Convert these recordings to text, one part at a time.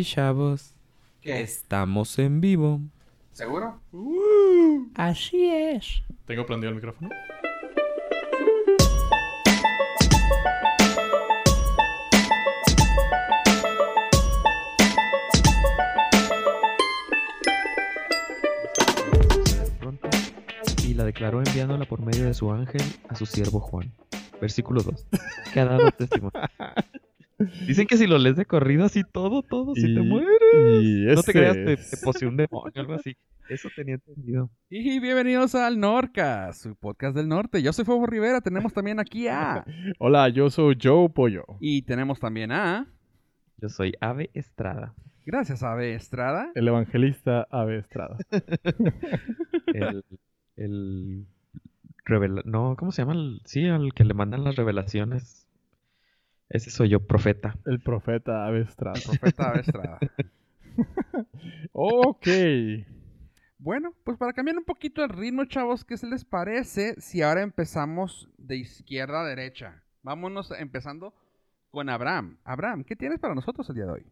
Y chavos, ¿Qué? estamos en vivo. ¿Seguro? Así es. ¿Tengo prendido el micrófono? y la declaró enviándola por medio de su ángel a su siervo Juan. Versículo 2. Que ha dado testimonio. Dicen que si lo lees de corrido así todo, todo, si te mueres. Y No te creas, te, te posee un demonio, algo así. Eso tenía entendido. Y bienvenidos al Norca, su podcast del norte. Yo soy Fuego Rivera, tenemos también aquí a... Hola, yo soy Joe Pollo. Y tenemos también a... Yo soy Ave Estrada. Gracias, Ave Estrada. El evangelista Ave Estrada. El. el revela- no, ¿cómo se llama? El- sí, al que le mandan las revelaciones. Ese soy yo, profeta. El profeta Ave Estrada. Profeta Ave Estrada. ok. Bueno, pues para cambiar un poquito el ritmo, chavos, ¿qué se les parece si ahora empezamos de izquierda a derecha? Vámonos empezando con Abraham. Abraham, ¿qué tienes para nosotros el día de hoy?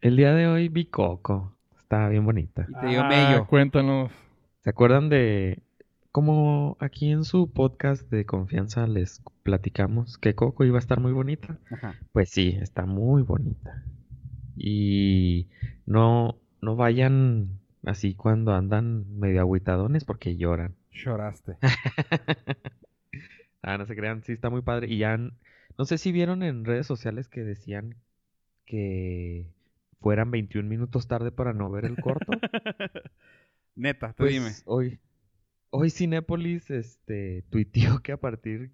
El día de hoy vi Coco. Estaba bien bonita. Y te dio Ah, mello. Cuéntanos. ¿Se acuerdan de cómo aquí en su podcast de confianza les platicamos que Coco iba a estar muy bonita? Ajá. Pues sí, está muy bonita. Y no, no vayan así cuando andan medio agüitadones porque lloran. Lloraste. Ah, no se crean, sí está muy padre. Y ya, no sé si vieron en redes sociales que decían que fueran 21 minutos tarde para no ver el corto. Neta, tú Pues dime. hoy, hoy Cinépolis este, tuiteó que a partir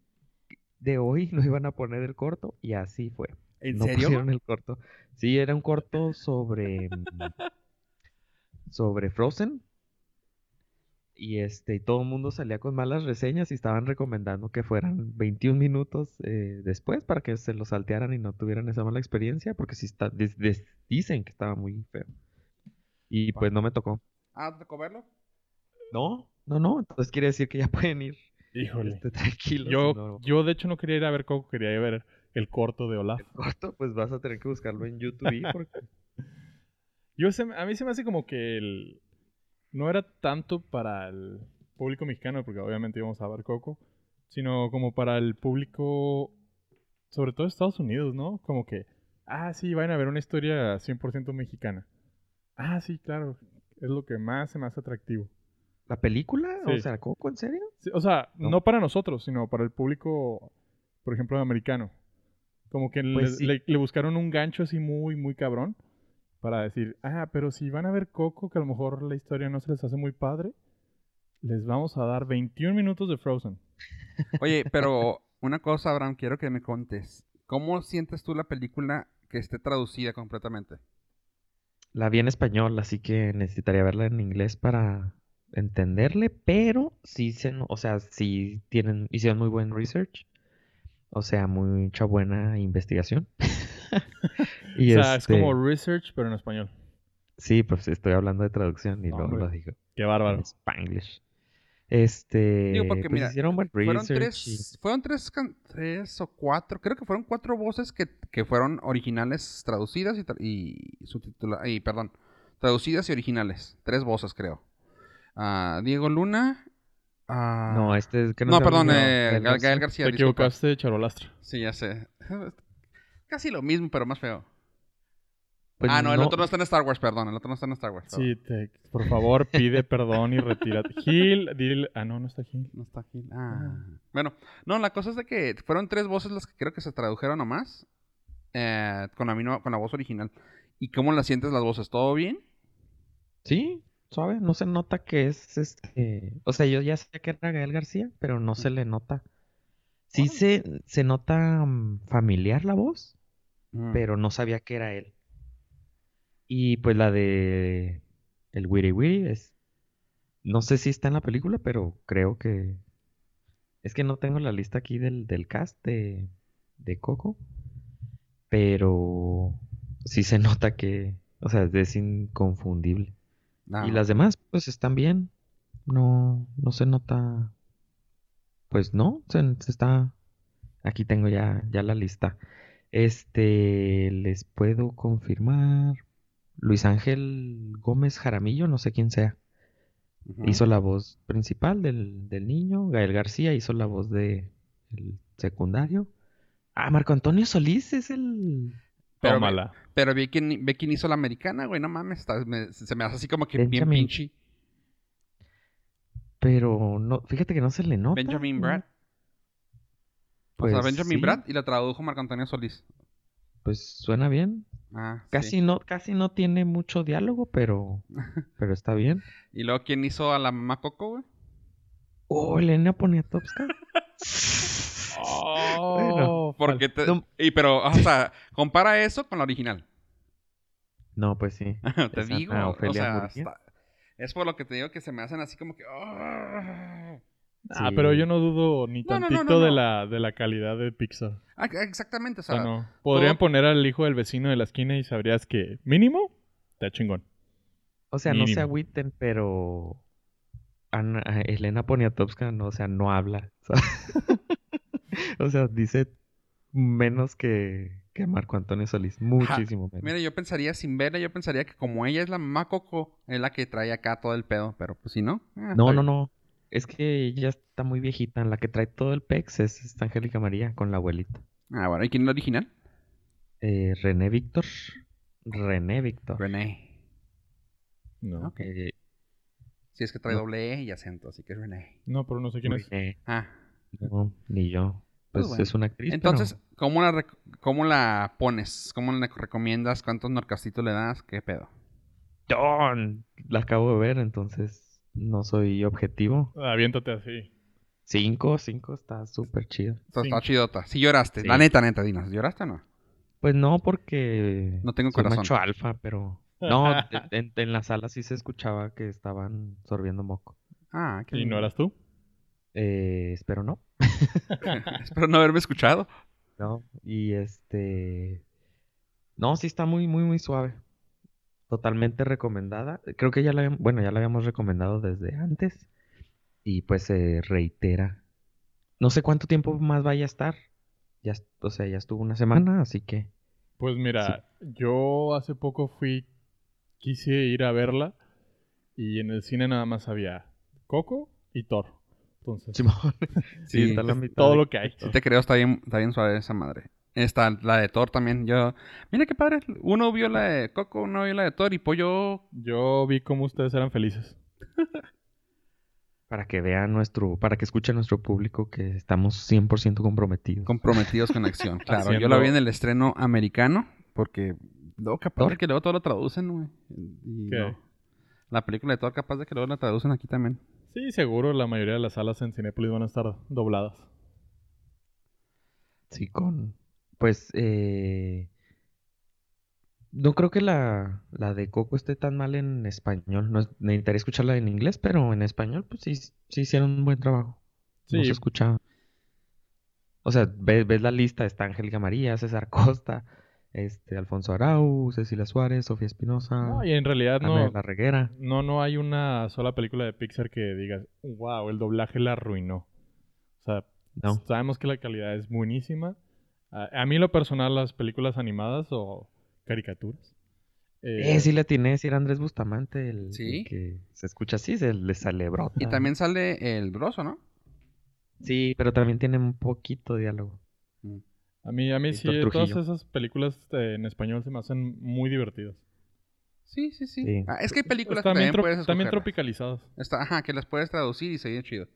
de hoy no iban a poner el corto y así fue. ¿En no serio? pusieron el corto. Sí, era un corto sobre sobre Frozen. Y este, y todo el mundo salía con malas reseñas y estaban recomendando que fueran 21 minutos eh, después para que se lo saltearan y no tuvieran esa mala experiencia, porque sí está, dicen que estaba muy feo. Y pues no me tocó. Ah, ¿te tocó verlo? No, no, no. Entonces quiere decir que ya pueden ir Híjole. este, tranquilos. Yo, no- yo de hecho no quería ir a ver Coco, quería ir a ver el corto de Olaf. corto, pues vas a tener que buscarlo en YouTube porque Yo se a mí se me hace como que el no era tanto para el público mexicano, porque obviamente íbamos a ver Coco, sino como para el público, sobre todo de Estados Unidos, ¿no? Como que, ah, sí, van a ver una historia 100% mexicana. Ah, sí, claro, es lo que más se me hace atractivo. La película, o sea, Coco, ¿en serio? Sí, o sea, No. no. para nosotros, sino para el público, por ejemplo, americano. Como que le, Pues sí. le- le buscaron un gancho así muy, muy cabrón para decir, ah, pero si van a ver Coco, que a lo mejor la historia no se les hace muy padre, les vamos a dar 21 minutos de Frozen. Oye, pero una cosa, Abraham, quiero que me contes. ¿Cómo sientes tú la película que esté traducida completamente? La vi en español, así que necesitaría verla en inglés para entenderle, pero sí se, no- o sea, sí tienen, hicieron muy buen research, o sea, mucha buena investigación. Y o sea, este, es como research, pero en español. sí, pues estoy hablando de traducción y luego lo digo Qué en bárbaro. Spanglish. Este, Digo, porque pues mira, hicieron buen Fueron research tres, fueron tres, tres o cuatro, creo que fueron cuatro voces que, que fueron originales traducidas y, tra- y subtitula- y perdón, traducidas y originales. Tres voces, creo. Ah, Diego Luna. ah. No, este es que no, es perdón, eh, Gael García. Te disculpa. equivocaste, Charolastra. Sí, ya sé. Casi lo mismo, pero más feo. Pues ah, no, el otro no está en Star Wars, perdón. El otro no está en Star Wars. perdón. Sí, te- por favor, pide perdón y retírate. Gil, dile... Ah, no, no está Gil. No está aquí. Ah. Bueno, no, la cosa es de que fueron tres voces las que creo que se tradujeron nomás. eh, con, la, con la voz original. ¿Y cómo las sientes las voces? ¿Todo bien? Sí, suave, no se nota que es este, o sea, yo ya sé que era Gael García, pero no se le nota. Sí se, se nota mm, familiar la voz, Mm. pero no sabía que era él. Y pues la de el Wiri Wiri es, no sé si está en la película, pero creo que es que no tengo la lista aquí del, del cast de, de Coco, pero sí se nota que, o sea, es inconfundible. Y las demás, pues están bien. No, no se nota. Pues no, se, se está. Aquí tengo ya, ya la lista. Este, les puedo confirmar Luis Ángel Gómez Jaramillo, no sé quién sea. Hizo la voz principal del, del niño. Gael García hizo la voz de el secundario. Ah, Marco Antonio Solís es el. Pero- Tómala. Pero ve quién, ve quién hizo la americana, güey, no mames. está- me- se me hace así como que bien pinche. Pero no, fíjate que no se le nota. Benjamin. Brad. Pues, o sea, Benjamin sí, Brad y la tradujo Marco Antonio Solís. Pues suena bien. Ah, Casi sí. no, casi no tiene mucho diálogo, pero, pero está bien. Y luego, ¿quién hizo a la mamá Coco, güey? Oh, Elena Poniatowska. Oh, Porque te... no- Y pero, o sea, compara eso con la original. No, pues sí. te Esa digo, Ana o sea, es por lo que te digo que se me hacen así como que... ah. Ah, Sí. pero yo no dudo ni No, no, no, tantito no, de, la, de la calidad de Pixar. Ah, exactamente, o O sea. Podrían todo- poner al hijo del vecino de la esquina y sabrías que mínimo está chingón. O sea, no se agüiten, pero Ana- a Elena Poniatowska no, o sea, no habla. O sea, dice menos que, que Marco Antonio Solís. Muchísimo menos. Mira, yo pensaría, sin verla, yo pensaría que como ella es la mamá Coco, es la que trae acá todo el pedo, pero pues si no... ah, No, no, no. Es que ella está muy viejita. La que trae todo el pex es esta Angélica María con la abuelita. Ah, bueno, ¿y quién es la original? Eh, René Víctor. René Víctor. René. No. Ok. Eh, Si es que trae No. doble E y acento, así que es René. No, pero no sé quién es. René. Ah, No, ni yo. Pues bueno. es una actriz. entonces, ¿cómo, la rec- ¿cómo la pones? ¿Cómo la recomiendas? ¿Cuántos norcastitos le das? ¿Qué pedo? ¡Don! La acabo de ver, entonces no soy objetivo. Aviéntate así. Cinco, cinco está súper chido. Está, chidota. Si lloraste. Sí. La neta, neta, dinos. ¿Lloraste o no? Pues no, porque No tengo soy corazón. macho alfa, pero... No, en, en la sala sí se escuchaba que estaban sorbiendo moco. Ah, qué ¿Y lindo. no eras tú? Eh, espero no. Espero no haberme escuchado. No, y este... No, sí está muy, muy, muy suave. Totalmente recomendada. Creo que ya la, habíamos- bueno, ya la habíamos recomendado desde antes. Y pues se reitera. No sé cuánto tiempo más vaya a estar. Ya, o sea, ya estuvo una semana, así que... Pues mira, yo hace poco fui, quise ir a verla y en el cine nada más había Coco y Thor. Entonces, Simón. Sí, está la es mitad todo de- lo que hay. Sí te creo, está bien, está bien suave esa madre. Está la de Thor también. Yo, mira qué padre. Uno vio la de Coco, uno vio la de Thor y pues yo Yo vi cómo ustedes eran felices. Para que vean nuestro, para que escuche nuestro público que estamos 100% comprometidos. comprometidos con la acción. Claro, yo la vi en el estreno americano porque luego capaz de que luego todo lo traducen, güey. La película de Thor capaz de que luego la traducen aquí también. Sí, seguro la mayoría de las salas en Cinépolis van a estar dobladas. Sí, con... Pues, eh... No creo que la, la de Coco esté tan mal en español. No es- necesitaría escucharla en inglés, pero en español, pues sí, sí hicieron un buen trabajo. No Sí. se escuchaba. O sea, ves, ves la lista, está Angélica María, César Costa, este, Alfonso Arau, Cecilia Suárez, Sofía Espinosa, No, y en realidad Ana no, de la Reguera. no, no hay una sola película de Pixar que digas, wow, el doblaje la arruinó. O sea, No. sabemos que la calidad es buenísima. A, a mí lo personal las películas animadas o caricaturas. Eh, sí le atiné, si era Andrés Bustamante el, el ¿Sí? que se escucha así, se le sale brota. Y también sale el broso, ¿no? Sí, pero también tiene un poquito de diálogo. A mí, a mí sí, todas esas películas eh, en español se me hacen muy divertidas. Sí, sí, sí. Sí. Ah, es que hay películas que también puedes también tropicalizadas. Está, ajá, que las puedes traducir y se oye chido.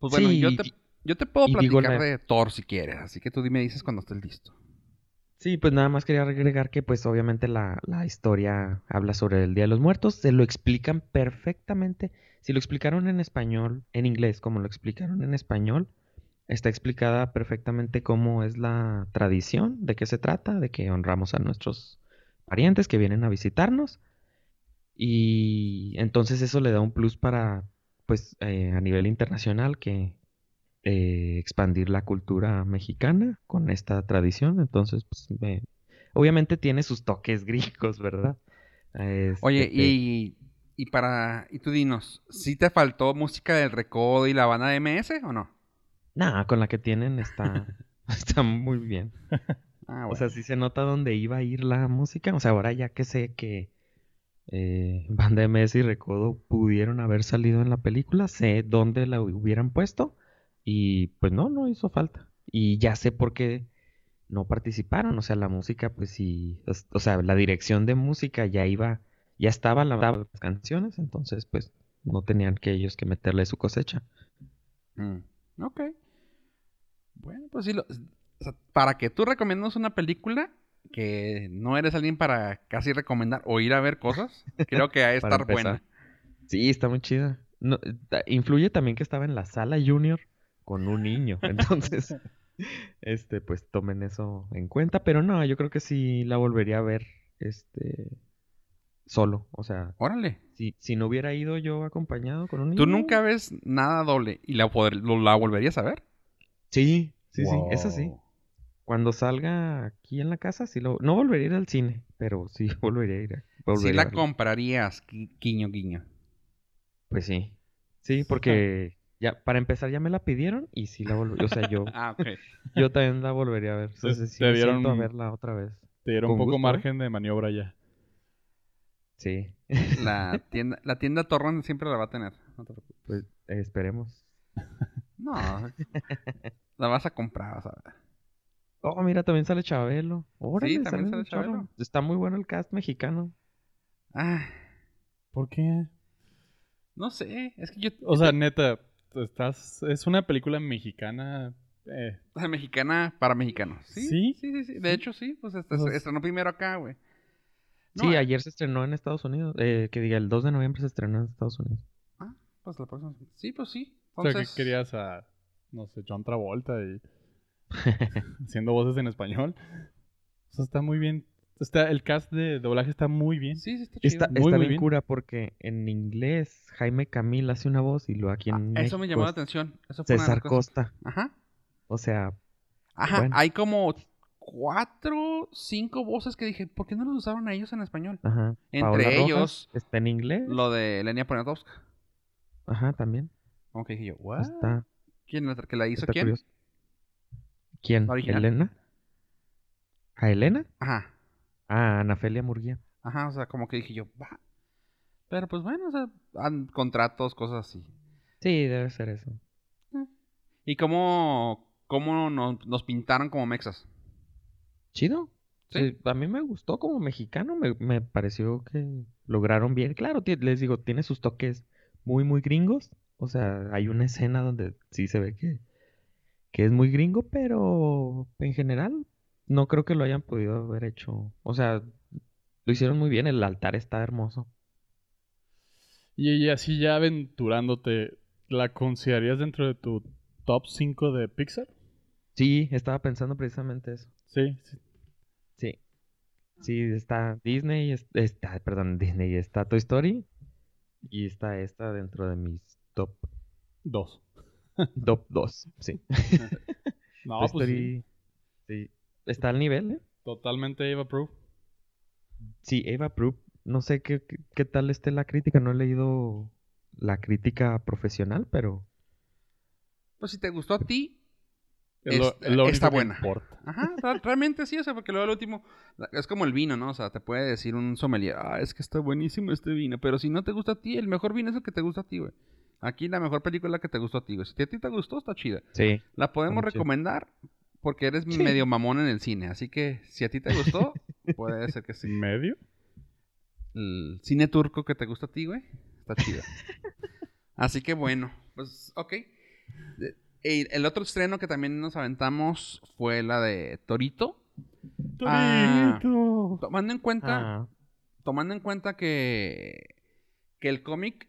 Pues bueno, Sí, yo, te, yo te puedo platicar la- de Thor si quieres, así que tú dime dices cuando estés listo. Sí, pues nada más quería agregar que pues obviamente la, la historia habla sobre el Día de los Muertos, se lo explican perfectamente. Si lo explicaron en español, en inglés, como lo explicaron en español, está explicada perfectamente cómo es la tradición, de qué se trata, de que honramos a nuestros parientes que vienen a visitarnos. Y entonces eso le da un plus para, pues, eh, a nivel internacional que eh, expandir la cultura mexicana con esta tradición. Entonces, pues, me- obviamente tiene sus toques griegos, ¿verdad? Oye, Este, y, y para. Y tú dinos, ¿sí te faltó música del Recodo y la banda de MS o no? Nah, con la que tienen está, está muy bien. Ah, O sea, sí se nota dónde iba a ir la música. O sea, ahora ya que sé que eh, Banda MS y Recodo pudieron haber salido en la película, sé dónde la hubieran puesto y pues no, no hizo falta. Y ya sé por qué no participaron, o sea, la música pues sí, o sea, la dirección de música ya iba, ya estaba la las canciones, entonces pues no tenían que ellos que meterle su cosecha. Mm, Ok. Bueno, pues sí, lo- o sea, para que tú recomiendas una película que no eres alguien para casi recomendar o ir a ver cosas, creo que Para estar buena. Sí, está muy chida. No, influye también que estaba en la sala junior con un niño, entonces, este, pues tomen eso en cuenta, pero no, yo creo que sí la volvería a ver, este, solo, o sea, Órale. si, si no hubiera ido yo acompañado con un niño. ¿Tú nunca ves nada doble y la, poder- lo- la volverías a ver? Sí, sí, sí, eso sí. Cuando salga aquí en la casa, sí lo, no volvería a ir al cine, pero sí volvería a ir. a- Sí volvería la comprarías, gui- guiño, guiño. Pues sí. Sí, porque ya, para empezar ya me la pidieron y sí la volvería, o sea, yo, Ah, ok. yo también la volvería a ver. Entonces sí te dieron- a verla otra vez. Te dieron un poco gusto, margen de maniobra ya. Sí, La tienda, la tienda Torrent siempre la va a tener. No te preocupes. pues esperemos. No, la vas a comprar, vas a ver. Oh, mira, también sale Chabelo. Órale, también sale sale. Chabelo. Está muy bueno el cast mexicano. Ah, ¿Por qué? no sé, es que yo... O sea, neta, estás... Es una película mexicana... Eh, O sea, mexicana para mexicanos. ¿Sí? ¿Sí? Sí, sí, sí. De hecho, sí. Pues este, estrenó primero acá, güey. No, sí, eh, ayer se estrenó en Estados Unidos. Eh, que diga, el 2 de noviembre se estrenó en Estados Unidos. Ah, pues la próxima. Sí, pues sí. o sea, Entonces, que querías a... No sé, John Travolta y... haciendo voces en español. O sea, está muy bien. Está, el cast de doblaje está muy bien. Sí, sí, está chido. Está, Muy, está muy bien bien. cura porque en inglés Jaime Camil hace una voz y luego aquí Ah, en eso me México llamó la atención. Eso fue César. Costa. Ajá. O sea, Ajá. Bueno. Hay como cuatro, cinco voces que dije, ¿por qué no los usaron a ellos en español? ajá. Entre Paola Rojas ellos- está en inglés. Lo de Lenia Poniatowska. Ajá, también. Como que dije yo, ¿what? Está, ¿Quién la, que la hizo quién? curioso. ¿Quién? ¿Elena? ¿A Elena? Ajá. Ah, Ana Felia Murguía. Ajá, o sea, como que dije yo, va. Pero pues bueno, o sea, han- contratos, cosas así. Sí, debe ser eso. ¿Y cómo, cómo nos, nos pintaron como mexas? Chido. Sí. A mí me gustó como mexicano, me, me pareció que lograron bien. Claro, les digo, tiene sus toques muy, muy gringos. O sea, hay una escena donde sí se ve que, que es muy gringo, pero en general no creo que lo hayan podido haber hecho. O sea, lo hicieron muy bien, el altar está hermoso. Y, así ya aventurándote, ¿la considerarías dentro de tu top 5 de Pixar? Sí, estaba pensando precisamente eso. Sí, sí. Sí. Sí, está Disney, es- está, perdón, Disney, está Toy Story y está esta dentro de mis top, Dos. top 2, sí. No, Toy pues sí. Story, sí. Está al nivel, ¿eh? Totalmente Eva Proof. Sí, Eva Proof, no sé qué, qué, qué tal esté la crítica, no he leído la crítica profesional, pero Pues si te gustó a ti, Es lo, Es- es lo está buena. Ajá, realmente sí, o sea, porque luego al último, es como el vino, ¿no? O sea, te puede decir un sommelier, ah, es que está buenísimo este vino, pero si no te gusta a ti, el mejor vino es el que te gusta a ti, güey. Aquí la mejor película que te gustó a ti, güey. Si a ti te gustó, está chida. sí. La podemos chida. recomendar porque eres Sí. medio mamón en el cine, así que si a ti te gustó, puede ser que sí. ¿Medio? El cine turco que te gusta a ti, güey, está chido. Así que bueno, pues, ok. El, el otro estreno que también nos aventamos fue la de Torito. Ah. Torito. Tomando en cuenta, Ah, tomando en cuenta que, que el cómic,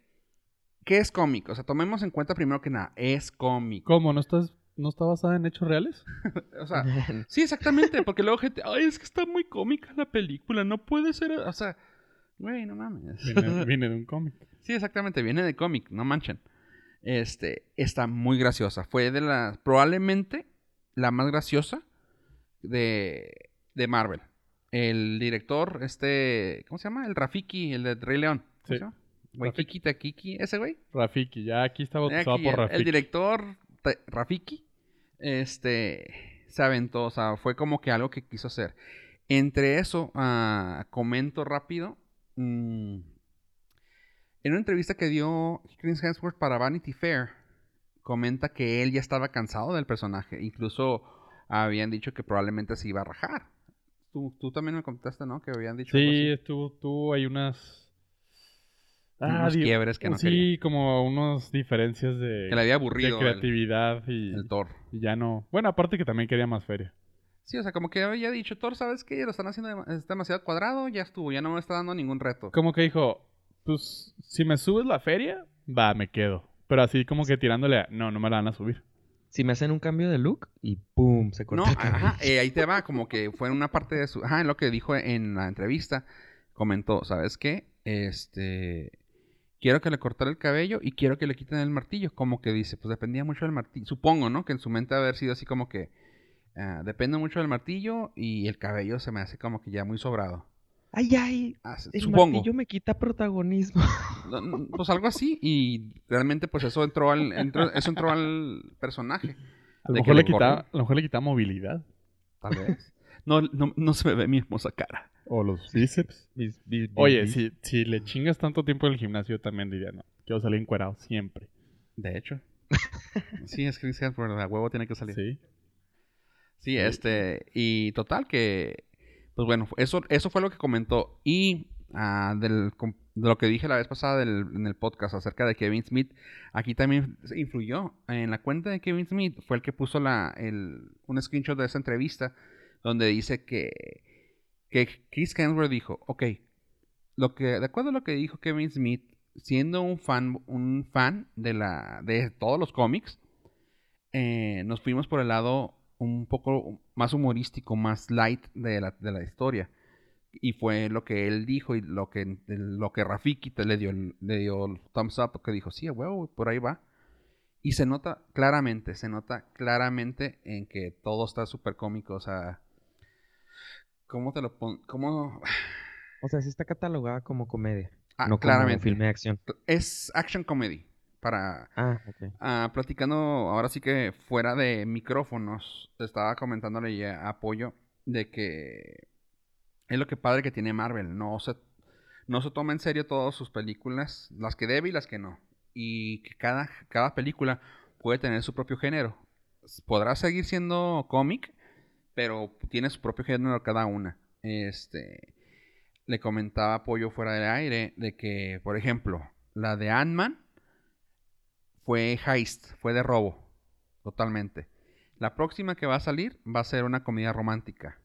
¿qué es cómic? O sea, tomemos en cuenta primero que nada, es cómic. ¿Cómo? ¿No, estás, ¿No está basada en hechos reales? O sea, sí, exactamente, porque luego gente, ay, es que está muy cómica la película, no puede ser, o sea, güey, no mames. Viene, viene de un cómic. Sí, exactamente, viene de cómic, no manchen. Este, está muy graciosa. Fue de las, probablemente, la más graciosa de, de Marvel. El director, este, ¿cómo se llama? El Rafiki, el de Rey León. ¿Cómo Sí. se llama? Waikiki Takiki, ese güey. Rafiki, ya aquí está bautizado por Rafiki. el director Rafiki, este, se aventó, o sea, fue como que algo que quiso hacer. Entre eso, ah, comento rápido mm, en una entrevista que dio Chris Hemsworth para Vanity Fair, comenta que él ya estaba cansado del personaje. Incluso habían dicho que probablemente se iba a rajar. Tú, tú también me contaste, ¿no? Que habían dicho algo Sí, así. estuvo, tuvo hay unas... unos di- quiebres que no Sí, quería. como unas diferencias de, Que le había de aburrido el, creatividad y, el Thor. y ya no... Bueno, aparte que también quería más feria. Sí, o sea, como que había dicho Thor, ¿sabes qué? Lo están haciendo dem- es demasiado cuadrado, ya estuvo, ya no me está dando ningún reto. Como que dijo, pues si me subes la feria, va, me quedo. Pero así como que tirándole a, no, no me la van a subir. Si me hacen un cambio de look y ¡pum! Se corta No, el ajá, eh, ahí te va, como que fue una parte de su... Ajá, en lo que dijo en la entrevista, comentó, ¿sabes qué? Este... Quiero que le cortara el cabello y quiero que le quiten el martillo. Como que dice, pues dependía mucho del martillo. Supongo, ¿no? Que en su mente haber sido así como que... ah, depende mucho del martillo y el cabello se me hace como que ya muy sobrado. ¡Ay, ay! Ah, El supongo. martillo me quita protagonismo. No, no, Pues algo así y realmente pues eso entró al, entró- eso entró al personaje. A lo, mejor le quita, a lo mejor le quita movilidad. Tal vez. No, no, no se me ve mi hermosa cara. O los bíceps. Oye, si, si le chingas tanto tiempo en el gimnasio, también diría, no, quiero salir encuerado siempre. De hecho. Sí, es Chris Hemsworth, a huevo tiene que salir. Sí. Sí, este, y total que, pues bueno, eso, eso fue lo que comentó. Y ah, del, de lo que dije la vez pasada del- en el podcast acerca de Kevin Smith, aquí también influyó. En la cuenta de Kevin Smith fue el que puso la, el, un screenshot de esa entrevista donde dice que, que Chris Hemsworth dijo, ok, lo que, de acuerdo a lo que dijo Kevin Smith, siendo un fan, un fan de, la, de todos los cómics, eh, nos fuimos por el lado un poco más humorístico, más light de la, de la historia. Y fue lo que él dijo y lo que, lo que Rafiki te le dio, le dio el thumbs up, que dijo, sí, huevo, por ahí va. Y se nota claramente, se nota claramente en que todo está súper cómico, o sea... ¿Cómo te lo pon...? ¿Cómo...? O sea, sí está catalogada como comedia. Ah, no como claramente. filme de acción. Es action comedy. Para, Ah, ok. Ah, platicando ahora sí que fuera de micrófonos, estaba comentándole ya Apoyo de que es lo que padre que tiene Marvel. No se, no se toma en serio todas sus películas, las que debe y las que no. Y que cada, cada película puede tener su propio género. Podrá seguir siendo cómic, pero tiene su propio género cada una. Este, le comentaba Apoyo fuera del aire de que, por ejemplo, la de Ant-Man fue heist, fue de robo, totalmente. La próxima que va a salir va a ser una comedia romántica.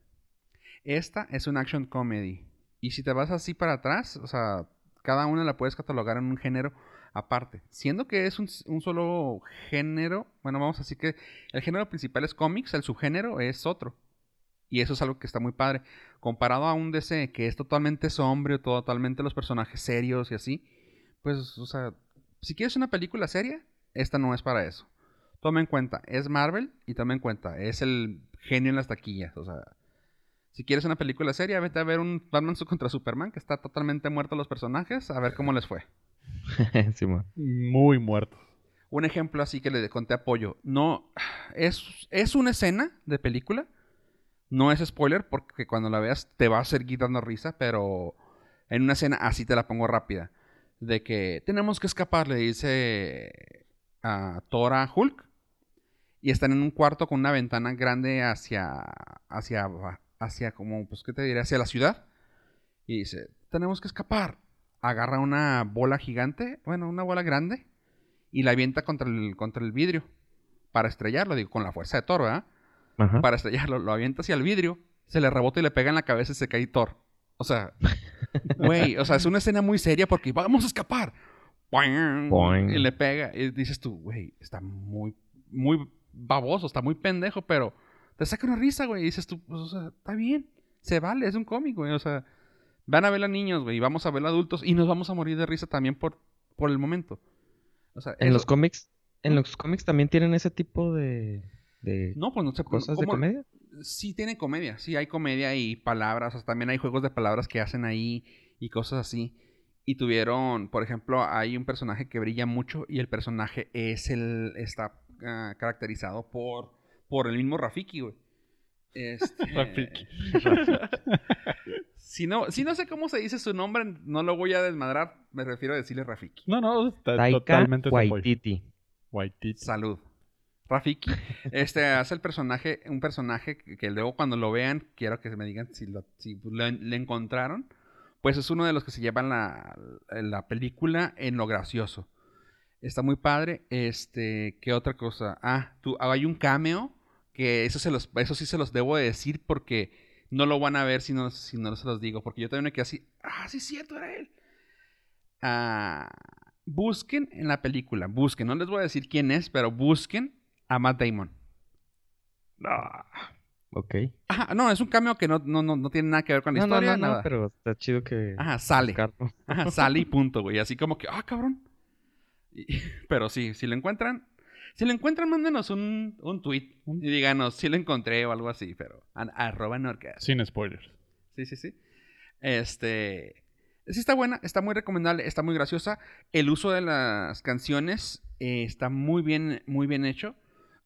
Esta es una action comedy. Y si te vas así para atrás, o sea, cada una la puedes catalogar en un género aparte. Siendo que es un, solo género, bueno, vamos a decir que el género principal es cómics, el subgénero es otro. Y eso es algo que está muy padre. Comparado a un DC que es totalmente sombrío, totalmente los personajes serios y así, pues, o sea, si quieres una película seria, esta no es para eso. Toma en cuenta, es Marvel y toma en cuenta, es el genio en las taquillas. O sea, si quieres una película seria, vete a ver un Batman contra Superman, que está totalmente muerto los personajes, a ver cómo les fue. Simón. Muy muertos. Un ejemplo así que le conté apoyo. No, es, es una escena de película. No es spoiler porque cuando la veas te va a seguir dando risa, pero en una escena así te la pongo rápida. De que tenemos que escapar, le dice a Thor a Hulk. Y están en un cuarto con una ventana grande hacia, hacia, hacia como, pues, ¿qué te diré? Hacia la ciudad. Y dice, tenemos que escapar. Agarra una bola gigante, bueno, una bola grande, y la avienta contra el, contra el vidrio para estrellarlo, digo, con la fuerza de Thor, ¿verdad? Ajá. Para estrellarlo, lo avienta hacia el vidrio, se le rebota y le pega en la cabeza y se cae Thor. O sea, güey, o sea, es una escena muy seria porque vamos a escapar. Boing, Boing. Y le pega. Y dices tú, güey, está muy, muy baboso, está muy pendejo, pero te saca una risa, güey. Y dices tú, pues, o sea, está bien, se vale, es un cómic, güey. O sea, van a verla niños, güey, y vamos a verla adultos y nos vamos a morir de risa también por, por el momento. O sea, En eso- los cómics, en los cómics también tienen ese tipo de, de No, pues no sé cosas de comedia. Sí tiene comedia, sí hay comedia y palabras, o sea, también hay juegos de palabras que hacen ahí y cosas así. Y tuvieron, por ejemplo, hay un personaje que brilla mucho y el personaje es el está ah, caracterizado por por el mismo Rafiki, güey. Este, Rafiki. si, no, si no sé cómo se dice su nombre, no lo voy a desmadrar. Me refiero a decirle Rafiki. No, no, está Taika totalmente. Waititi. Waititi. Salud. Rafiki este, hace el personaje, un personaje que, que luego cuando lo vean, quiero que me digan si lo, si lo- le encontraron. Pues es uno de los que se llevan la, la película en lo gracioso. Está muy padre. Este, ¿qué otra cosa? Ah, tú, hay un cameo que eso, se los, eso sí se los debo de decir porque no lo van a ver si no, si no se los digo. Porque yo también me quedé así, ah, sí es cierto, era él. Ah, busquen en la película, busquen, no les voy a decir quién es, pero busquen a Matt Damon. Ok. Ajá, no, es un cameo que no, no, no, no tiene nada que ver con la No, historia, no, no, nada. pero está chido que... Ajá, sale. Ajá, sale y punto, güey. Así como que, ah, cabrón. Y- pero sí, si lo encuentran, si lo encuentran, mándenos un, un tweet y díganos si lo encontré o algo así, pero a- arroba Norcas. Sin spoilers. Sí, sí, sí. Este. Sí, está buena, está muy recomendable, está muy graciosa. El uso de las canciones eh, está muy bien, muy bien hecho.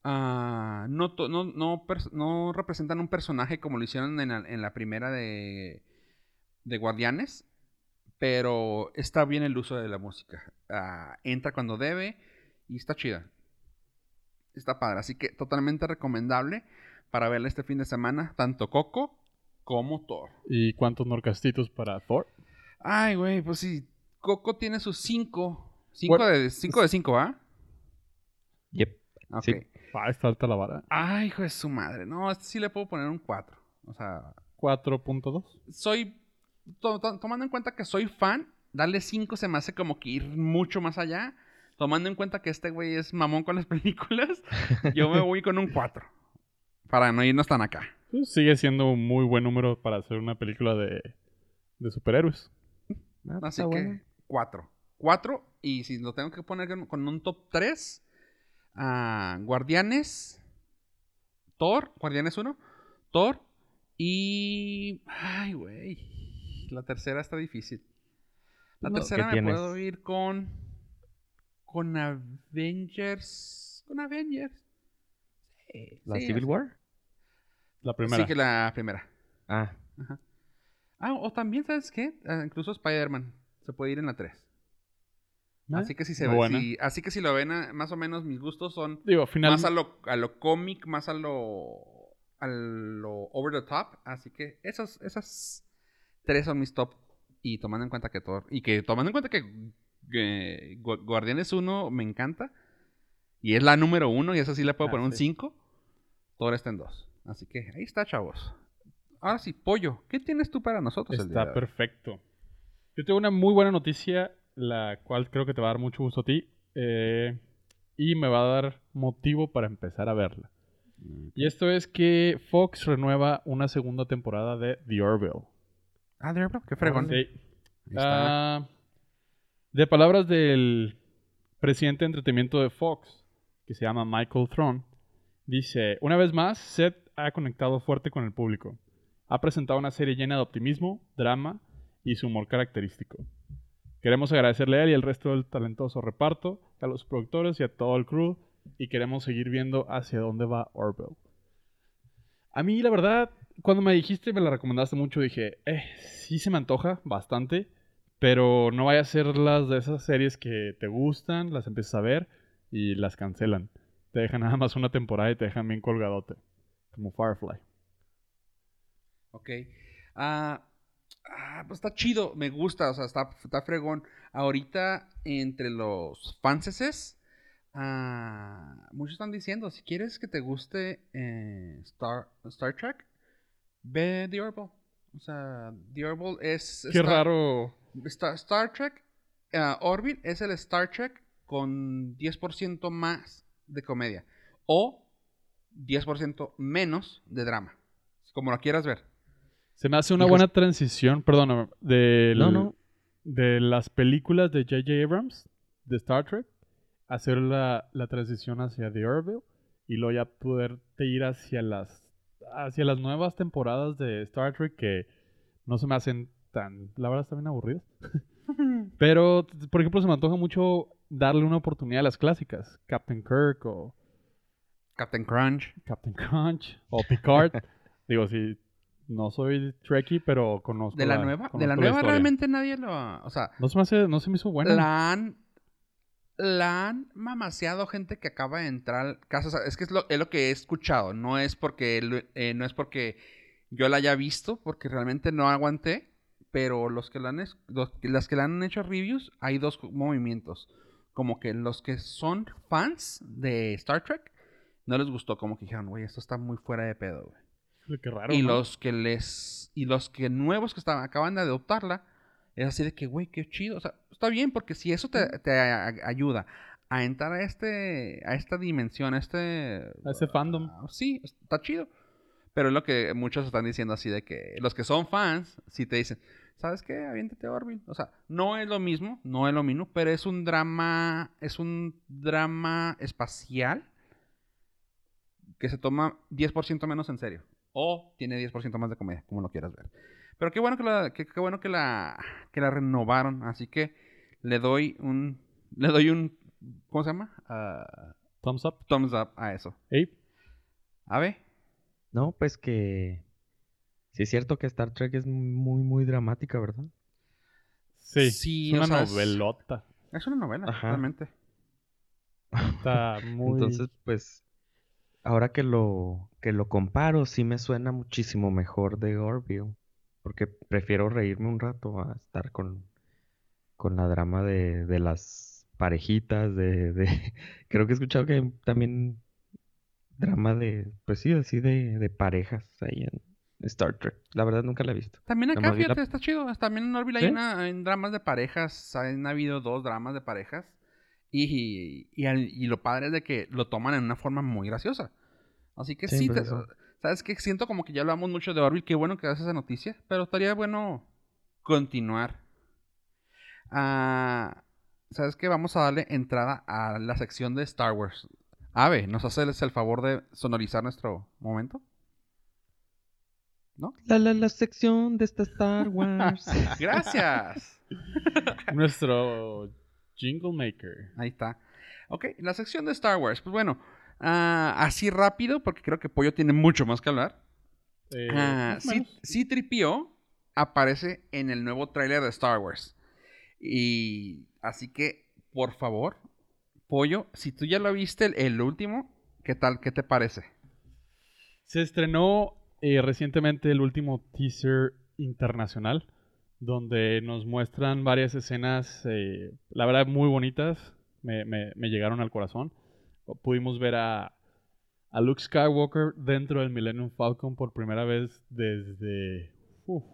Ah, no, no, no, representan un personaje como lo hicieron en la, en la primera de, de Guardianes, pero está bien el uso de la música. Ah, entra cuando debe y está chida. Está padre, así que totalmente recomendable para verla este fin de semana, tanto Coco como Thor. ¿Y cuántos norcastitos para Thor? Ay, güey, pues sí. Coco tiene sus 5. 5 Bueno, de 5 de 5, ¿ah? Yep. Ok. Sí. Ah, está alta la vara. Ay, hijo de su madre. No, este sí le puedo poner un 4. O sea, 4.2. soy. to- to- tomando en cuenta que soy fan, darle 5 se me hace como que ir mucho más allá. Tomando en cuenta que este güey es mamón con las películas, yo me voy con un 4. Para no irnos tan acá. Sigue siendo un muy buen número para hacer una película de, de superhéroes. Ah, Así que bueno. 4. 4. Y si lo tengo que poner con- un top 3, Guardianes, Thor, Guardianes 1, Thor y... Ay, güey. La tercera está difícil. La No, tercera me puedo ir con... Con Avengers. Con Avengers. Sí, ¿La sí, Civil. War? La primera. Sí, que la primera. Ah, Ah, o también, ¿sabes qué? Ah, incluso Spider-Man se puede ir en la 3. Ah, Así que si se buena. si- así que si lo ven, ah, más o menos mis gustos son Digo, final, más a lo, a lo cómic, más a lo a lo over the top. Así que esos, esas tres son mis top. Y tomando en cuenta que Thor, y que tomando en cuenta que, Gu- Guardianes 1 me encanta. Y es la número uno, y esa sí le puedo Ah, poner un sí. 5. Thor está en 2. Así que ahí está, chavos. Ahora sí, Pollo, ¿qué tienes tú para nosotros? el día Está perfecto. Yo tengo una muy buena noticia, la cual creo que te va a dar mucho gusto a ti. eh, y me va a dar motivo para empezar a verla. Y esto es que Fox renueva una segunda temporada de The Orville. Ah, de verdad, qué fregón. Sí. Ahí está. Ah, de palabras del presidente de entretenimiento de Fox, que se llama Michael Throne, dice, una vez más, Seth ha conectado fuerte con el público. Ha presentado una serie llena de optimismo, drama y su humor característico. Queremos agradecerle a él y al resto del talentoso reparto, a los productores y a todo el crew, y queremos seguir viendo hacia dónde va Orville. A mí, la verdad, cuando me dijiste, me la recomendaste mucho, dije, eh, sí se me antoja bastante, pero no vaya a ser las de esas series que te gustan, las empiezas a ver y las cancelan. Te dejan nada más una temporada y te dejan bien colgadote, como Firefly. Ok. Ah, ah, pues está chido, me gusta, o sea, está, está fregón. Ahorita, entre los fanses, ah, muchos están diciendo, si quieres que te guste eh, Star, Star Trek, ve The Orville. O sea, The Orville es... Qué Star- raro. Star, Star Trek, ah, Orbit es el Star Trek con 10% más de comedia. O 10% menos de drama. Como lo quieras ver. Se me hace una Hijos- buena transición, perdón, de, No, no. de las películas de J.J. Abrams, de Star Trek, hacer la, la transición hacia The Orville y luego ya poderte ir hacia las, hacia las nuevas temporadas de Star Trek que no se me hacen tan, la verdad, están bien aburridas. Pero, por ejemplo, se me antoja mucho darle una oportunidad a las clásicas, Captain Kirk o Captain Crunch. Captain Crunch o Picard. Digo, sí, no soy Trekkie, pero conozco De la nueva, de la nueva realmente nadie lo... O sea, No se me, hace- no se me hizo buena. la han... La han mamaseado gente que acaba de entrar. O sea, es que es lo, es lo que he escuchado. No es porque eh, no es porque yo la haya visto, porque realmente no aguanté. Pero los que la han, los las que le han hecho reviews, hay dos movimientos. Como que los que son fans de Star Trek no les gustó. Como que dijeron, güey, esto está muy fuera de pedo, güey. Qué raro, y ¿no? los que les y los que nuevos que estaban acaban de adoptarla es así de que güey qué chido o sea está bien porque si eso te, te a- ayuda a entrar a este a esta dimensión a este A ese fandom. ah, sí está chido pero es lo que muchos están diciendo así de que los que son fans sí te dicen sabes qué aviéntate Orville o sea no es lo mismo no es lo mismo pero es un drama es un drama espacial que se toma 10% menos en serio. O tiene 10% más de comedia, como lo quieras ver. Pero qué bueno que la, qué, qué bueno que la, que la renovaron. Así que le doy un, le doy un, ¿cómo se llama? Ah, Thumbs up. thumbs up a eso. Ey, A ver, No, pues que sí es cierto que Star Trek es muy, muy dramática, ¿verdad? sí. Sí, es una sea, es- novelota. es una novela, Ajá. realmente. Está muy... Entonces, pues, ahora que lo, que lo comparo, sí me suena muchísimo mejor de Orville. Porque prefiero reírme un rato a estar con, con la drama de, de las parejitas, de, de... Creo que he escuchado que también drama de, pues sí, así de, de parejas ahí en Star Trek. La verdad nunca la he visto. También acá, la- fíjate, está chido. También en Orville hay una, en dramas de parejas. Han habido dos dramas de parejas. Y, y, al- y lo padre es de que lo toman en una forma muy graciosa. Así que Sí, sí, pues te-. ¿sabes qué? Siento como que ya hablamos mucho de Orville. Qué bueno que das esa noticia. Pero estaría bueno continuar. Ah, ¿Sabes qué? Vamos a darle entrada a la sección de Star Wars. Ave, ¿nos haces el favor de sonorizar nuestro momento? ¿No? La, la, la sección de esta Star Wars. Gracias. Nuestro jingle maker. Ahí está. Ok, la sección de Star Wars. Pues bueno, ah, así rápido, porque creo que Pollo tiene mucho más que hablar. Eh, Ah, sí, tripió aparece en el nuevo tráiler de Star Wars. Y así que, por favor, Pollo, si tú ya lo viste el, el último, ¿qué tal? ¿Qué te parece? Se estrenó eh, recientemente el último teaser internacional, donde nos muestran varias escenas, eh, la verdad, muy bonitas. Me, me- me llegaron al corazón. Pudimos ver a, a Luke Skywalker dentro del Millennium Falcon por primera vez desde... uf,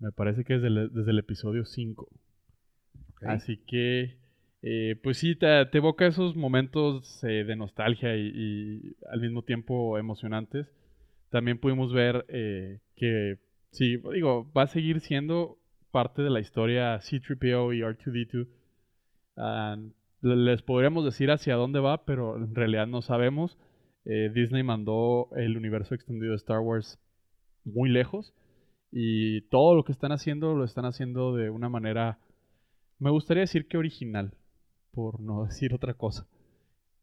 me parece que desde el, desde el episodio 5. Así que, eh, pues sí, te, te evoca esos momentos eh, de nostalgia y, y al mismo tiempo emocionantes. También pudimos ver eh, que, sí, digo, va a seguir siendo parte de la historia C-3PO y R2-D2. Ah, le- les podríamos decir hacia dónde va, pero en realidad no sabemos. Eh, Disney mandó el universo extendido de Star Wars muy lejos y todo lo que están haciendo lo están haciendo de una manera, me gustaría decir que original, por no decir otra cosa.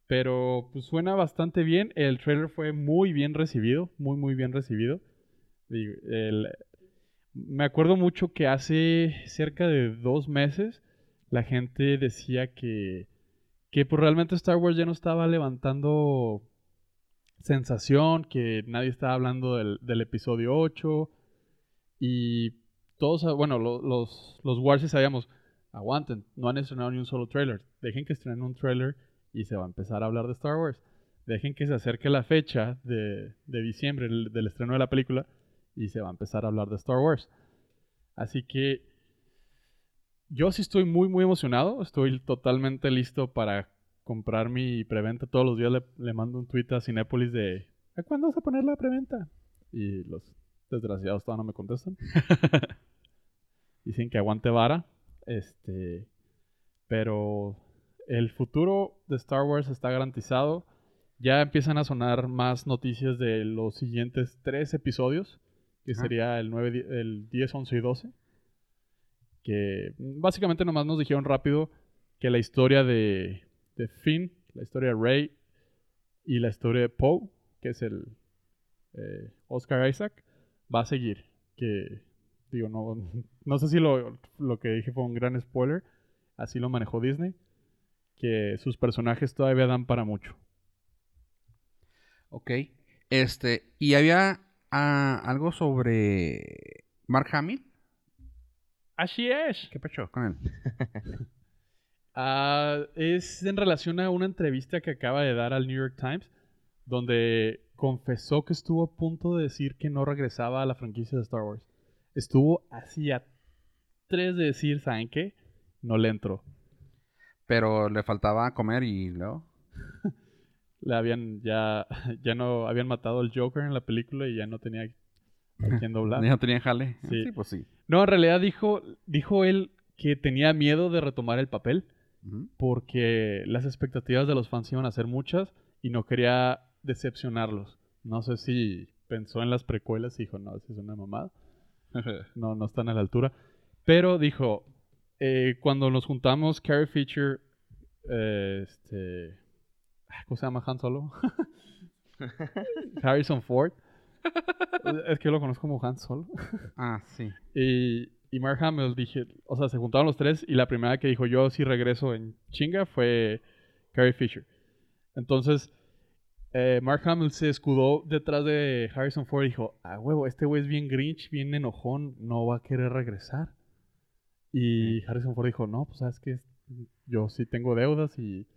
Pero pues suena bastante bien, el trailer fue muy bien recibido, muy muy bien recibido. Me acuerdo mucho que hace cerca de dos meses la gente decía que, que pues realmente Star Wars ya no estaba levantando sensación, que nadie estaba hablando del, del episodio 8 y todos, bueno, lo- los, los Warsis sabíamos, aguanten, no han estrenado ni un solo trailer, dejen que estrenen un trailer y se va a empezar a hablar de Star Wars. Dejen que se acerque la fecha de, de diciembre el- del estreno de la película y se va a empezar a hablar de Star Wars. Así que yo sí estoy muy, muy emocionado. Estoy totalmente listo para comprar mi preventa. Todos los días le, le mando un tweet a Cinépolis de ¿a cuándo vas a poner la preventa? Y los desgraciados todavía no me contestan. Dicen que aguante vara. Este. Pero el futuro de Star Wars está garantizado. Ya empiezan a sonar más noticias de los siguientes tres episodios. Que sería el, 9, di- el 10, 11 y 12 que básicamente nomás nos dijeron rápido que la historia de, de Finn, la historia de Rey y la historia de Poe, que es el, eh, Oscar Isaac, va a seguir. Que, digo, no, no sé si lo, lo que dije fue un gran spoiler. Así lo manejó Disney. Que sus personajes todavía dan para mucho. Ok. Este, y había ah, algo sobre Mark Hamill. Así es. ¿Qué pecho con él? Ah, es en relación a una entrevista que acaba de dar al New York Times, donde confesó que estuvo a punto de decir que no regresaba a la franquicia de Star Wars. Estuvo así a tres de decir, ¿saben qué? No le entró. Pero le faltaba comer y luego. Le habían ya, ya no habían matado al Joker en la película y ya no tenía a quién doblar. Ya no tenía jale. Sí. sí, pues sí. No, en realidad dijo, dijo él que tenía miedo de retomar el papel Ujú. porque las expectativas de los fans iban a ser muchas y no quería decepcionarlos. No sé si pensó en las precuelas y dijo, no, eso es una mamada. No, no están a la altura. Pero dijo, eh, cuando nos juntamos, Carrie Fisher, eh, este, ¿cómo se llama Han Solo? Harrison Ford. Es que yo lo conozco como Han Solo. Ah, sí. Y, y Mark Hamill dije, o sea, se juntaron los tres y la primera que dijo yo sí regreso en chinga fue Carrie Fisher. Entonces, eh, Mark Hamill se escudó detrás de Harrison Ford y dijo, ah, huevo, este güey es bien grinch, bien enojón, no va a querer regresar. Y Harrison Ford dijo, no, pues sabes que yo sí tengo deudas y